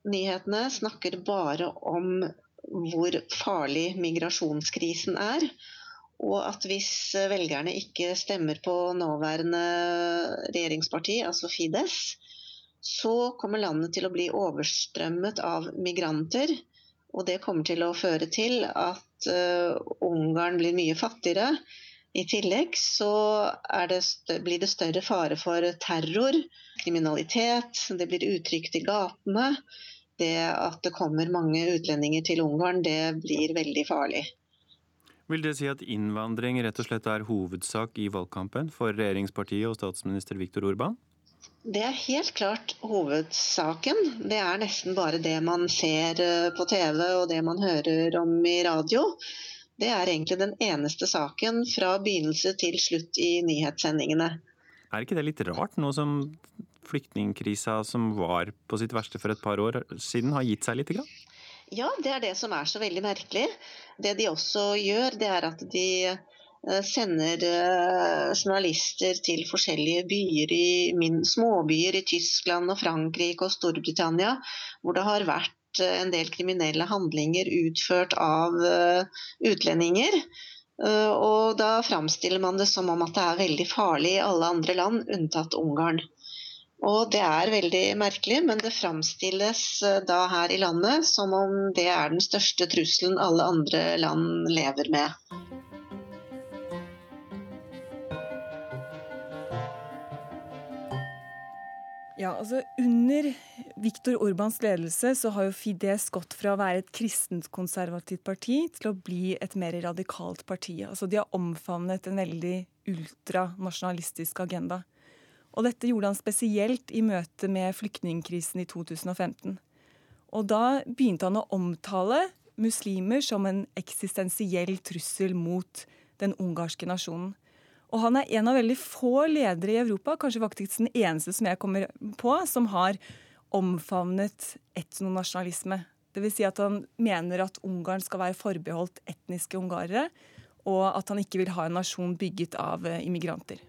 S18: Nyhetene snakker bare om hvor farlig migrasjonskrisen er. Og at hvis velgerne ikke stemmer på nåværende regjeringsparti, altså Fides, så kommer landet til å bli overstrømmet av migranter. Og det kommer til å føre til at uh, Ungarn blir mye fattigere. I tillegg så det, blir det større fare for terror, kriminalitet, det blir utrygt i gatene. Det at det kommer mange utlendinger til Ungarn, det blir veldig farlig.
S15: Vil det si at innvandring rett og slett er hovedsak i valgkampen for regjeringspartiet og statsminister Viktor Orban?
S18: Det er helt klart hovedsaken. Det er nesten bare det man ser eh, på TV og det man hører om i radio. Det er egentlig den eneste saken fra begynnelse til slutt i nyhetssendingene.
S15: Er ikke det litt rart, nå som flyktningkrisa som var på sitt verste for et par år siden, har gitt seg litt? grann?
S18: Ja, det er det som er så veldig merkelig. Det de også gjør, det er at de eh, sender eh, journalister til forskjellige byer i småbyer i Tyskland og Frankrike og Storbritannia, hvor det har vært Eh, en del kriminelle handlinger utført av eh, utlendinger. Eh, og da framstiller man det som om at det er veldig farlig i alle andre land, unntatt Ungarn. Og det er veldig merkelig, men det framstilles da her i landet som om det er den største trusselen alle andre land lever med.
S19: Ja, altså Under Viktor Orbans ledelse så har jo Fides gått fra å være et kristent konservativt parti til å bli et mer radikalt parti. Altså De har omfavnet en veldig ultranasjonalistisk agenda. Og dette gjorde han spesielt i møte med flyktningkrisen i 2015. Og da begynte han å omtale muslimer som en eksistensiell trussel mot den ungarske nasjonen. Og han er en av veldig få ledere i Europa, kanskje faktisk den eneste som jeg kommer på, som har omfavnet etnonasjonalisme. Dvs. Si at han mener at Ungarn skal være forbeholdt etniske ungarere, og at han ikke vil ha en nasjon bygget av eh, immigranter.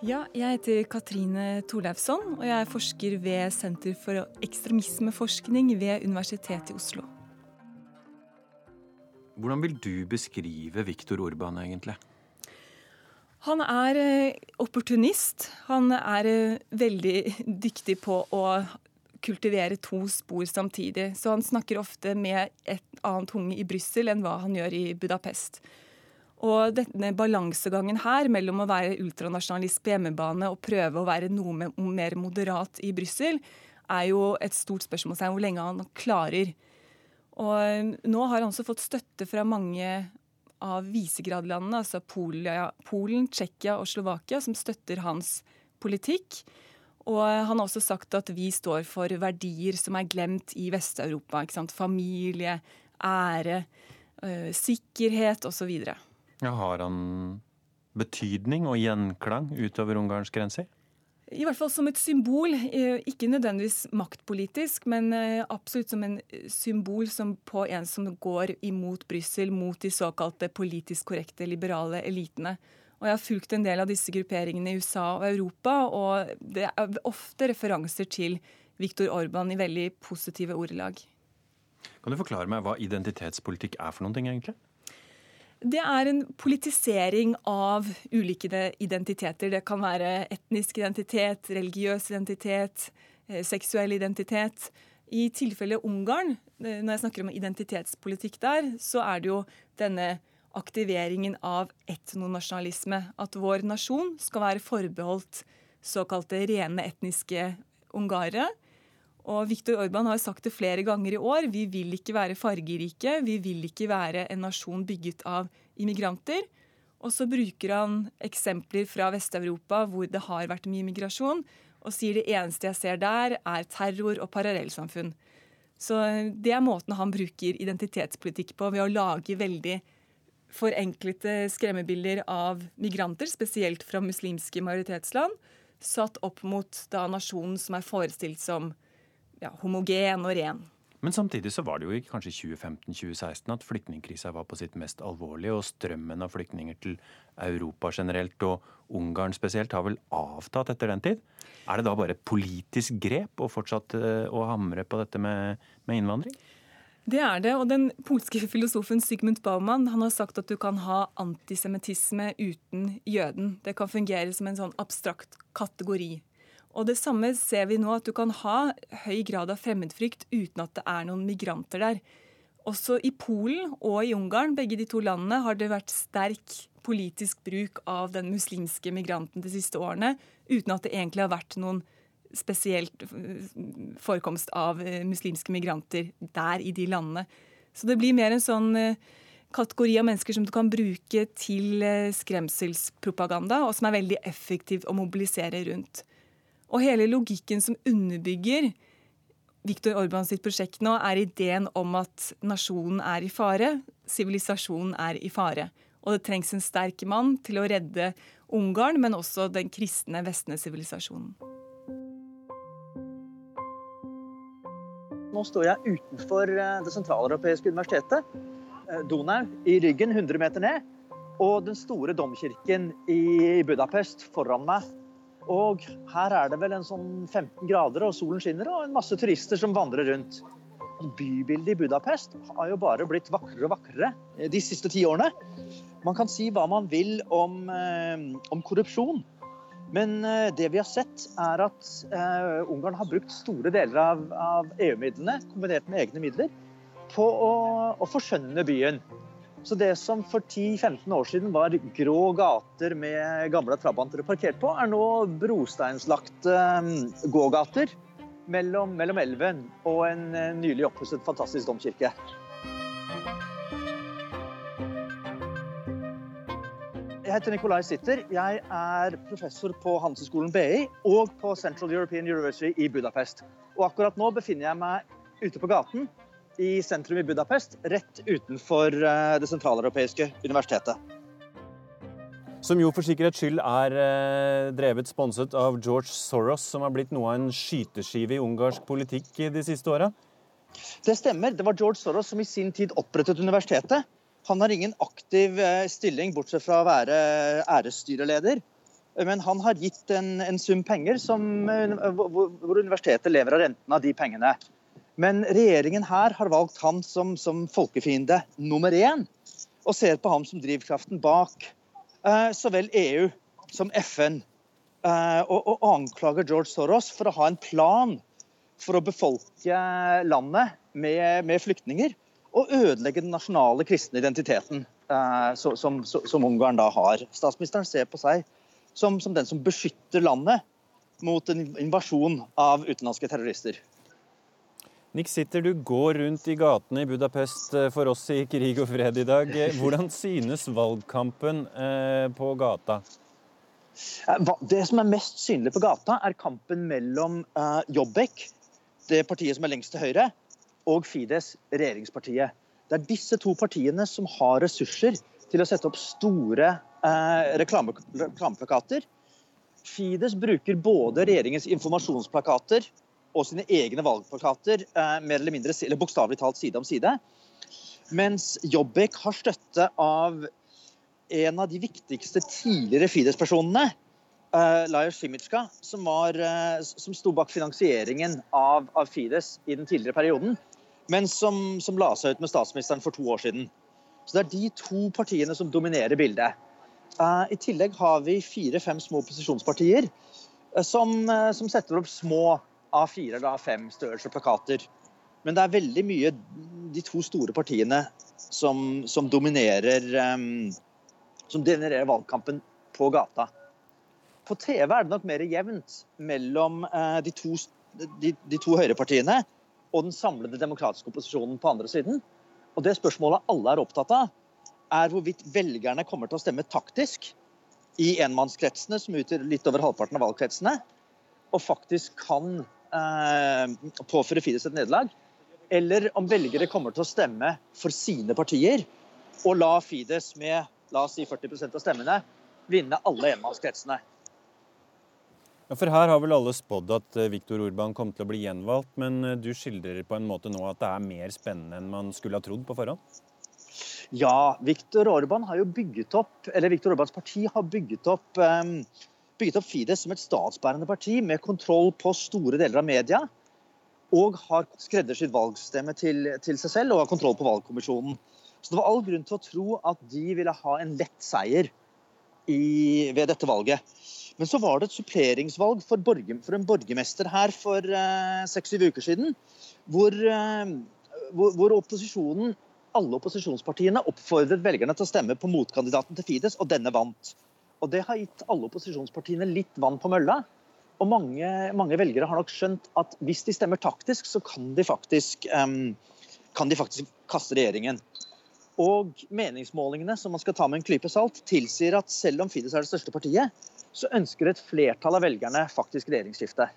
S19: Ja, jeg heter Katrine Torleifsson, og jeg er forsker ved Senter for ekstremismeforskning ved Universitetet i Oslo.
S15: Hvordan vil du beskrive Viktor Orban, egentlig?
S19: Han er eh, opportunist. Han er eh, veldig dyktig på å kultivere to spor samtidig. Så han snakker ofte med et annet tunge i Brussel enn hva han gjør i Budapest. Og denne balansegangen her mellom å være ultranasjonalist på hjemmebane og prøve å være noe mer moderat i Brussel, er jo et stort spørsmål seg hvor lenge han klarer. Og eh, nå har han også fått støtte fra mange av visegradlandene, altså Polen, Tsjekkia og Slovakia, som støtter hans politikk. Og han har også sagt at vi står for verdier som er glemt i Vest-Europa. Familie, ære, øh, sikkerhet osv.
S15: Ja, har han betydning og gjenklang utover Ungarns grenser?
S19: I hvert fall som et symbol. Eh, ikke nødvendigvis maktpolitisk, men eh, absolutt som en symbol som på en som går imot Brussel, mot de såkalte politisk korrekte liberale elitene. Og Jeg har fulgt en del av disse grupperingene i USA og Europa, og det er ofte referanser til Viktor Orban i veldig positive ordelag.
S15: Kan du forklare meg hva identitetspolitikk er for noen ting, egentlig?
S19: Det er en politisering av ulike identiteter. Det kan være etnisk identitet, religiøs identitet, eh, seksuell identitet. I tilfelle Ungarn, eh, når jeg snakker om identitetspolitikk der, så er det jo denne aktiveringen av etnonasjonalisme. At vår nasjon skal være forbeholdt såkalte rene etniske ungarere. Og Viktor Orban har sagt det flere ganger i år. Vi vil ikke være fargerike. Vi vil ikke være en nasjon bygget av immigranter. Og så bruker han eksempler fra Vest-Europa hvor det har vært mye migrasjon, og sier det eneste jeg ser der, er terror og parallellsamfunn. Så det er måten han bruker identitetspolitikk på, ved å lage veldig forenklete skremmebilder av migranter, spesielt fra muslimske majoritetsland, satt opp mot da nasjonen som er forestilt som ja, homogen og ren.
S15: Men samtidig så var det jo i kanskje 2015-2016 at flyktningkrisa var på sitt mest alvorlige, og strømmen av flyktninger til Europa generelt og Ungarn spesielt har vel avtatt etter den tid. Er det da bare et politisk grep å fortsette eh, å hamre på dette med, med innvandring?
S19: Det er det. Og den polske filosofen Sigmund Baumann han har sagt at du kan ha antisemittisme uten jøden. Det kan fungere som en sånn abstrakt kategori. Og Det samme ser vi nå, at du kan ha høy grad av fremmedfrykt uten at det er noen migranter der. Også i Polen og i Ungarn, begge de to landene, har det vært sterk politisk bruk av den muslimske migranten de siste årene, uten at det egentlig har vært noen spesielt øh, forekomst av øh, muslimske migranter der i de landene. Så det blir mer en sånn øh, kategori av mennesker som du kan bruke til skremselspropaganda, og som er veldig effektivt å mobilisere rundt. Og hele logikken som underbygger Viktor Orban sitt prosjekt nå, er ideen om at nasjonen er i fare, sivilisasjonen er i fare. Og det trengs en sterk mann til å redde Ungarn, men også den kristne vestne sivilisasjonen.
S20: Nå står jeg utenfor eh, Det sentraleuropeiske universitetet. Eh, Donau i ryggen, 100 meter ned. Og den store domkirken i Budapest foran meg. Og her er det vel en sånn 15 grader, og solen skinner, og en masse turister som vandrer rundt. Bybildet i Budapest har jo bare blitt vakrere og vakrere de siste ti årene. Man kan si hva man vil om, eh, om korrupsjon, men eh, det vi har sett, er at Ungarn har brukt store deler av, av EU-midlene, kombinert med egne midler, på å, å forskjønne byen. Så det som for 10-15 år siden var grå gater med gamle trabanter parkert på, er nå brosteinslagte eh, gågater mellom, mellom elven og en eh, nylig oppusset fantastisk domkirke. Jeg heter Nikolai Sitter. Jeg er professor på Handelshøyskolen BI og på Central European University i Budapest. Og akkurat nå befinner jeg meg ute på gaten i sentrum i Budapest, rett utenfor eh, det sentraleuropeiske universitetet.
S15: Som jo for sikkerhets skyld er eh, drevet sponset av George Soros, som har blitt noe av en skyteskive i ungarsk politikk de siste åra?
S20: Det stemmer. Det var George Soros som i sin tid opprettet universitetet. Han har ingen aktiv eh, stilling, bortsett fra å være æresstyreleder. Men han har gitt en, en sum penger som, hvor universitetet lever av renten av de pengene. Men regjeringen her har valgt ham som, som folkefiende nummer én, og ser på ham som drivkraften bak eh, så vel EU som FN. Eh, og, og, anklager George Soros for å ha en plan for å befolke landet med, med flyktninger. Og ødelegge den nasjonale kristne identiteten eh, som, som, som, Ungarn da har. Statsministeren ser på seg som, som den som beskytter landet mot en invasjon av utenlandske terrorister.
S21: Nick Sitter, du går rundt i gatene i Budapest eh, for oss i Krig og fred i dag. Eh, hvordan synes valgkampen eh, på gata?
S20: Det som er mest synlig på gata, er kampen mellom Jobbek, det partiet som er lengst til høyre, og Fides, regjeringspartiet. Det er disse to partiene som har ressurser til å sette opp store reklameplakater. Fides bruker både regjeringens informasjonsplakater og sine egne valgplakater eh, mer eller mindre, eller bokstavelig talt side om side. Mens Jobbik har støtte av en av de viktigste tidligere Fides-personene, uh, Lajos Simica, som, var, uh, som sto bak finansieringen av, av, Fides i den tidligere perioden, men som, som la seg ut med statsministeren for to år siden. Så Det er de to partiene som dominerer bildet. I tillegg har vi fire-fem små opposisjonspartier som, som setter opp små A4 eller A5 størrelse plakater. Men det er veldig mye de to store partiene som, som dominerer um, som genererer valgkampen på gata. På TV er det nok mer jevnt mellom uh, de, to, de, de to høyrepartiene og den samlede demokratiske opposisjonen på andre siden. Og det spørsmålet alle er opptatt av, er hvorvidt velgerne kommer til å stemme taktisk i enmannskretsene, som utgjør litt over halvparten av valgkretsene, og faktisk kan påføre Fides et nederlag, eller om velgere kommer til å stemme for sine partier og la Fides med la oss si 40% av stemmene vinne alle enmannskretsene.
S21: Ja, for Her har vel alle spådd at eh, Viktor Urban kom til å bli gjenvalgt, men eh, du skildrer på en måte nå at det er mer spennende enn man skulle ha trodd på forhånd?
S20: Ja, Viktor Orbán har jo bygget opp, eller Viktor Orbans parti har bygget opp um, bygget opp Fides som et statsbærende parti med kontroll på store deler av media. Og har skreddersydd valgstemme til, til, seg selv og har kontroll på valgkommisjonen. Så det var all grunn til å tro at de ville ha en lett seier i, ved dette valget. Men så var det et suppleringsvalg for, borger, for en borgermester her for eh, seks-syv uh, uker siden. Hvor, uh, hvor, hvor, opposisjonen, alle opposisjonspartiene oppfordret velgerne til å stemme på motkandidaten til Fides, og denne vant. Og Det har gitt alle opposisjonspartiene litt vann på mølla. Og mange, mange, velgere har nok skjønt at hvis de stemmer taktisk, så kan de faktisk, um, kan de faktisk kaste regjeringen. Og meningsmålingene som man skal ta med en klype salt, tilsier at selv om Fides er det største partiet, så ønsker et flertall av velgerne faktisk regjeringsskifte.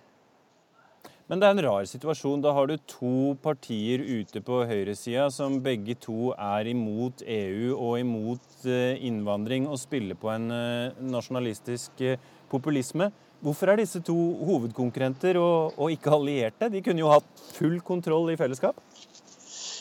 S21: Men det er en rar situasjon. Da har du to partier ute på høyresida som begge to er imot EU og imot eh, innvandring og spiller på en eh, nasjonalistisk eh, populisme. Hvorfor er disse to hovedkonkurrenter og, og ikke allierte? De kunne jo hatt full kontroll i fellesskap?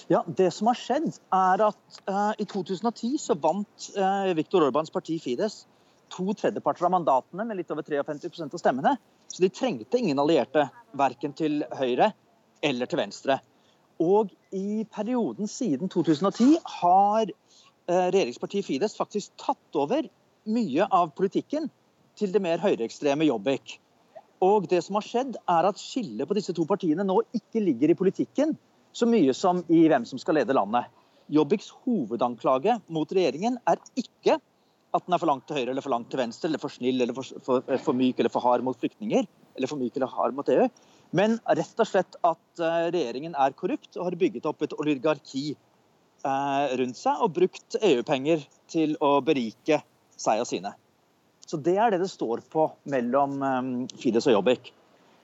S20: Ja, Det som har skjedd, er at uh, i 2010 så vant uh, Viktor Orbans parti Fides to tredjeparter av mandatene med litt over 53% av stemmene. Så de trengte ingen allierte, verken til høyre eller til venstre. Og i perioden siden 2010 har eh, regjeringspartiet Fides faktisk tatt over mye av politikken til det mer høyreekstreme Jobbik. Og det som har skjedd, er at skillet på disse to partiene nå ikke ligger i politikken så mye som i hvem som skal lede landet. Jobbiks hovedanklage mot regjeringen er ikke at den er for langt til høyre eller for langt til venstre, eller for snill eller for, for, for myk eller for hard mot flyktninger, eller for myk eller hard mot EU. Men rett og slett at eh, regjeringen er korrupt og har bygget opp et oligarki eh, rundt seg og brukt EU-penger til å berike seg og sine. Så Det er det det står på mellom eh, Fides og Jobbik.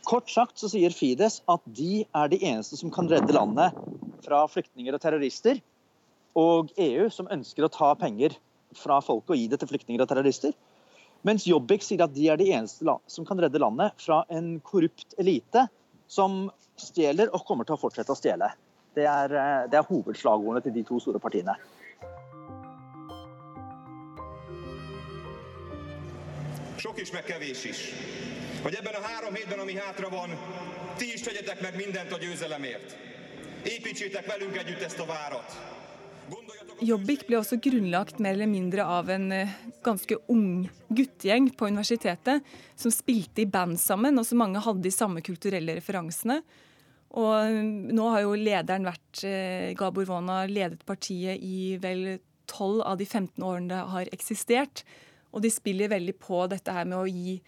S20: Kort sagt så sier Fides at de er de eneste som kan redde landet fra flyktninger og terrorister, og EU som ønsker å ta penger fra folket og gi det til flyktninger og terrorister. Mens Jobbik sier at de er de eneste som kan redde landet fra en korrupt elite som stjeler og kommer til å fortsette å stjele. Det er, eh, det er hovedslagordene til de to store partiene.
S22: Sok is, meg kevés is. Hogy ebben a három hétben, ami hátra van, ti is tegyetek meg mindent a győzelemért. Építsétek velünk együtt ezt a várat.
S19: Jobbik ble også grunnlagt mer eller mindre av en eh, ganske ung guttegjeng på universitetet, som spilte i band sammen, og som mange hadde de samme kulturelle referansene. Og eh, nå har jo lederen vært eh, Gabor Vona ledet partiet i vel 12 av de 15 årene det har eksistert. Og de spiller veldig på dette her med å gi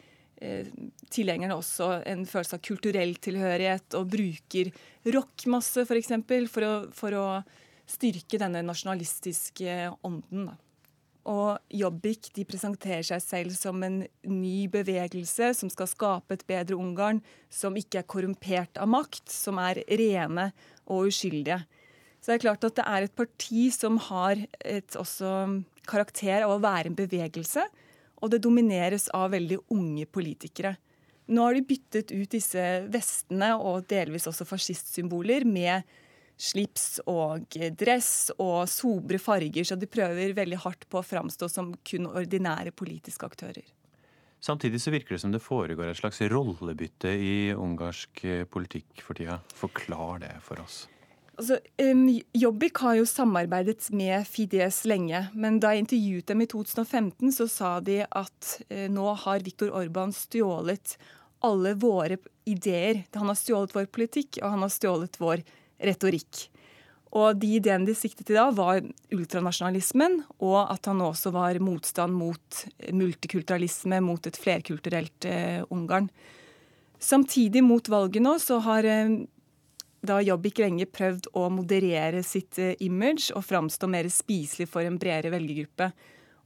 S19: tilhengerne også en følelse av kulturell tilhørighet, og bruker rock masse, f.eks., for, eksempel, for, å, for å styrke denne nasjonalistiske ånden. Og Jobbik de presenterer seg selv som en ny bevegelse som skal skape et bedre Ungarn, som ikke er korrumpert av makt, som er rene og uskyldige. Så det er klart at det er et parti som har et også karakter av å være en bevegelse, og det domineres av veldig unge politikere. Nå har de byttet ut disse vestene og delvis også fascistsymboler med slips og dress og sobre farger, så de prøver veldig hardt på å framstå som kun ordinære politiske aktører.
S15: Samtidig så virker det som det foregår et slags rollebytte i ungarsk politikk for tida. Forklar det for oss.
S19: Altså, Jobbik har jo samarbeidet med Fides lenge, men da jeg intervjuet dem i 2015, så sa de at uh, nå har Viktor Orban stjålet alle våre ideer. Han har stjålet vår politikk, og han har stjålet vår retorikk. Og de ideene de siktet til da, var ultranasjonalismen, og at han også var motstand mot multikulturalisme, mot et flerkulturelt eh, Ungarn. Samtidig, mot valget nå, så har eh, da Jobbik lenge prøvd å moderere sitt eh, image og framstå mer spiselig for en bredere velgergruppe.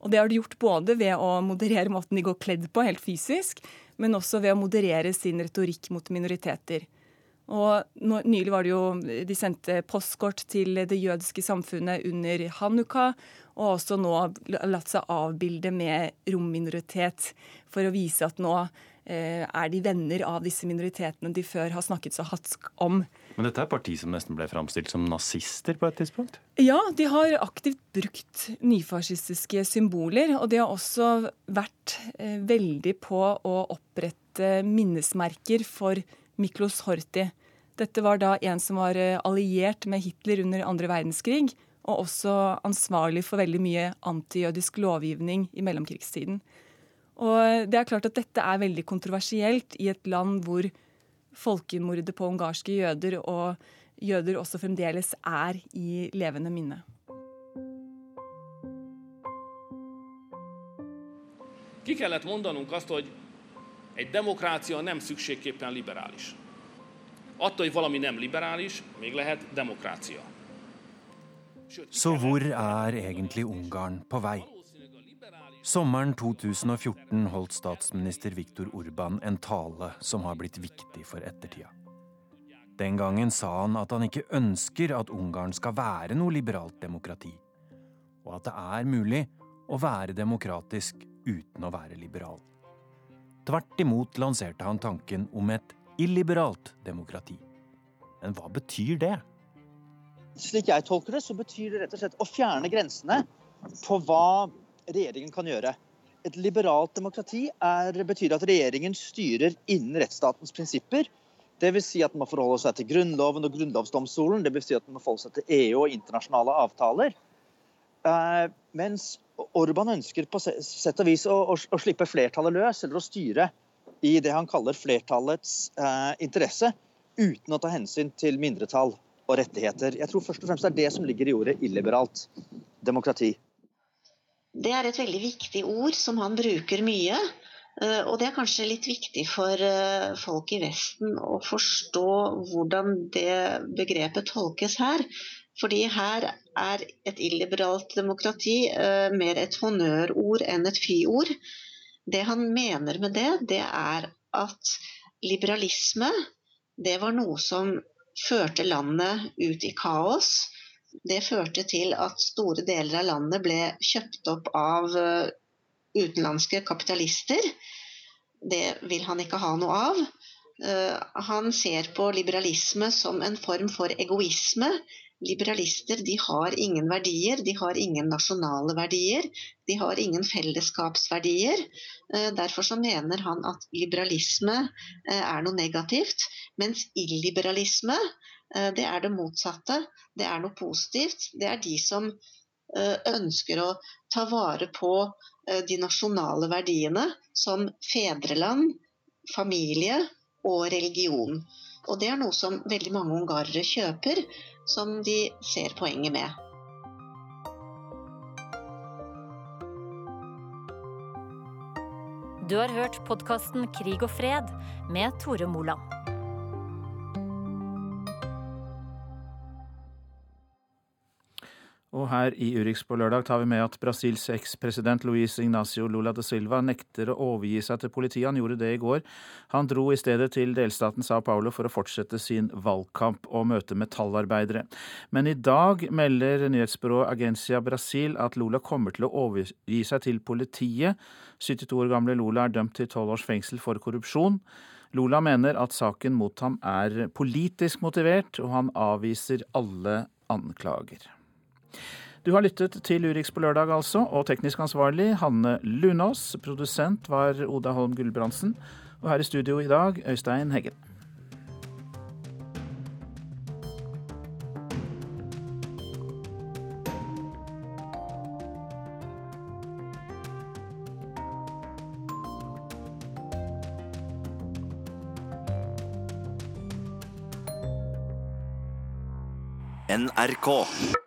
S19: Og Det har de gjort både ved å moderere måten de går kledd på, helt fysisk, men også ved å moderere sin retorikk mot minoriteter. Og Nylig var det jo, de sendte postkort til det jødiske samfunnet under hanukka, og også nå latt seg avbilde med romminoritet for å vise at nå eh, er de venner av disse minoritetene de før har snakket så hatsk om.
S15: Men dette er parti som nesten ble framstilt som nazister på et tidspunkt?
S19: Ja, de har aktivt brukt nyfascistiske symboler. Og de har også vært eh, veldig på å opprette minnesmerker for Miklos Horti. Dette var da en som var eh, alliert med Hitler under andre verdenskrig, og også ansvarlig for veldig mye antijødisk lovgivning i mellomkrigstiden. Og det er klart at dette er veldig kontroversielt i et land hvor folkemordet på ungarske jøder og jøder også fremdeles er i levende minne.
S17: Ki kellett mondanunk azt, hogy egy demokrácia nem szükségképpen liberális. Attól, hogy valami nem liberális, még lehet demokrácia.
S15: Så hvor er egentlig Ungarn på vei? Sommeren 2014 holdt statsminister Viktor Urban en tale som har blitt viktig for ettertida. Den gangen sa han at han ikke ønsker at Ungarn skal være noe liberalt demokrati, og at det er mulig å være demokratisk uten å være liberal. Tvert imot lanserte han tanken om et illiberalt demokrati. Men hva betyr det?
S20: Slik jeg tolker det, så betyr det rett og slett å fjerne grensene på hva regjeringen kan gjøre. Et liberalt demokrati er, betyr at regjeringen styrer innen rettsstatens prinsipper. Dvs. Si at man forholde seg til Grunnloven og grunnlovsdomstolen. Dvs. Si at man forholde seg til EU og internasjonale avtaler. Eh, mens Orban ønsker på sett og vis å, å, å, slippe flertallet løs, eller å styre i det han kaller flertallets eh, interesse, uten å ta hensyn til mindretall og rettigheter. Jeg tror først og fremst det er det som ligger i ordet illiberalt demokrati.
S18: Det er et veldig viktig ord som han bruker mye. Eh, og det er kanskje litt viktig for eh, folk i Vesten å forstå hvordan det begrepet tolkes her. Fordi her er et illiberalt demokrati eh, mer et honnørord enn et fyord. Det han mener med det, det er at liberalisme det var noe som førte landet ut i kaos det førte til at store deler av landet ble kjøpt opp av eh, utenlandske kapitalister. Det vil han ikke ha noe av. Eh, han ser på liberalisme som en form for egoisme. Liberalister de har ingen verdier, de har ingen nasjonale verdier. De har ingen fellesskapsverdier. Eh, derfor så mener han at liberalisme eh, er noe negativt, mens illiberalisme eh, det er det motsatte. Det er noe positivt. Det er de som ønsker å ta vare på de nasjonale verdiene som fedreland, familie og religion. Og det er noe som veldig mange ungarere kjøper, som de ser poenget med.
S16: Du har hørt podkasten Krig og fred med Tore Moland.
S2: Og her i Urix på lørdag tar vi med at Brasils ekspresident Luis Ignacio Lula de Silva nekter å overgi seg til politiet. Han gjorde det i går. Han dro i stedet til delstaten Sao Paulo for å fortsette sin valgkamp og møte metallarbeidere. Men i dag melder nyhetsbyrået Agencia Brasil at Lula kommer til å overgi seg til politiet. 72 år gamle Lula er dømt til 12 års fengsel for korrupsjon. Lula mener at saken mot ham er politisk motivert, og han avviser alle anklager. Du har lyttet til Urix på lørdag, altså, og teknisk ansvarlig Hanne Lunås. Produsent var Oda Holm Gulbrandsen. Og her i studio i dag, Øystein Heggen.
S23: NRK.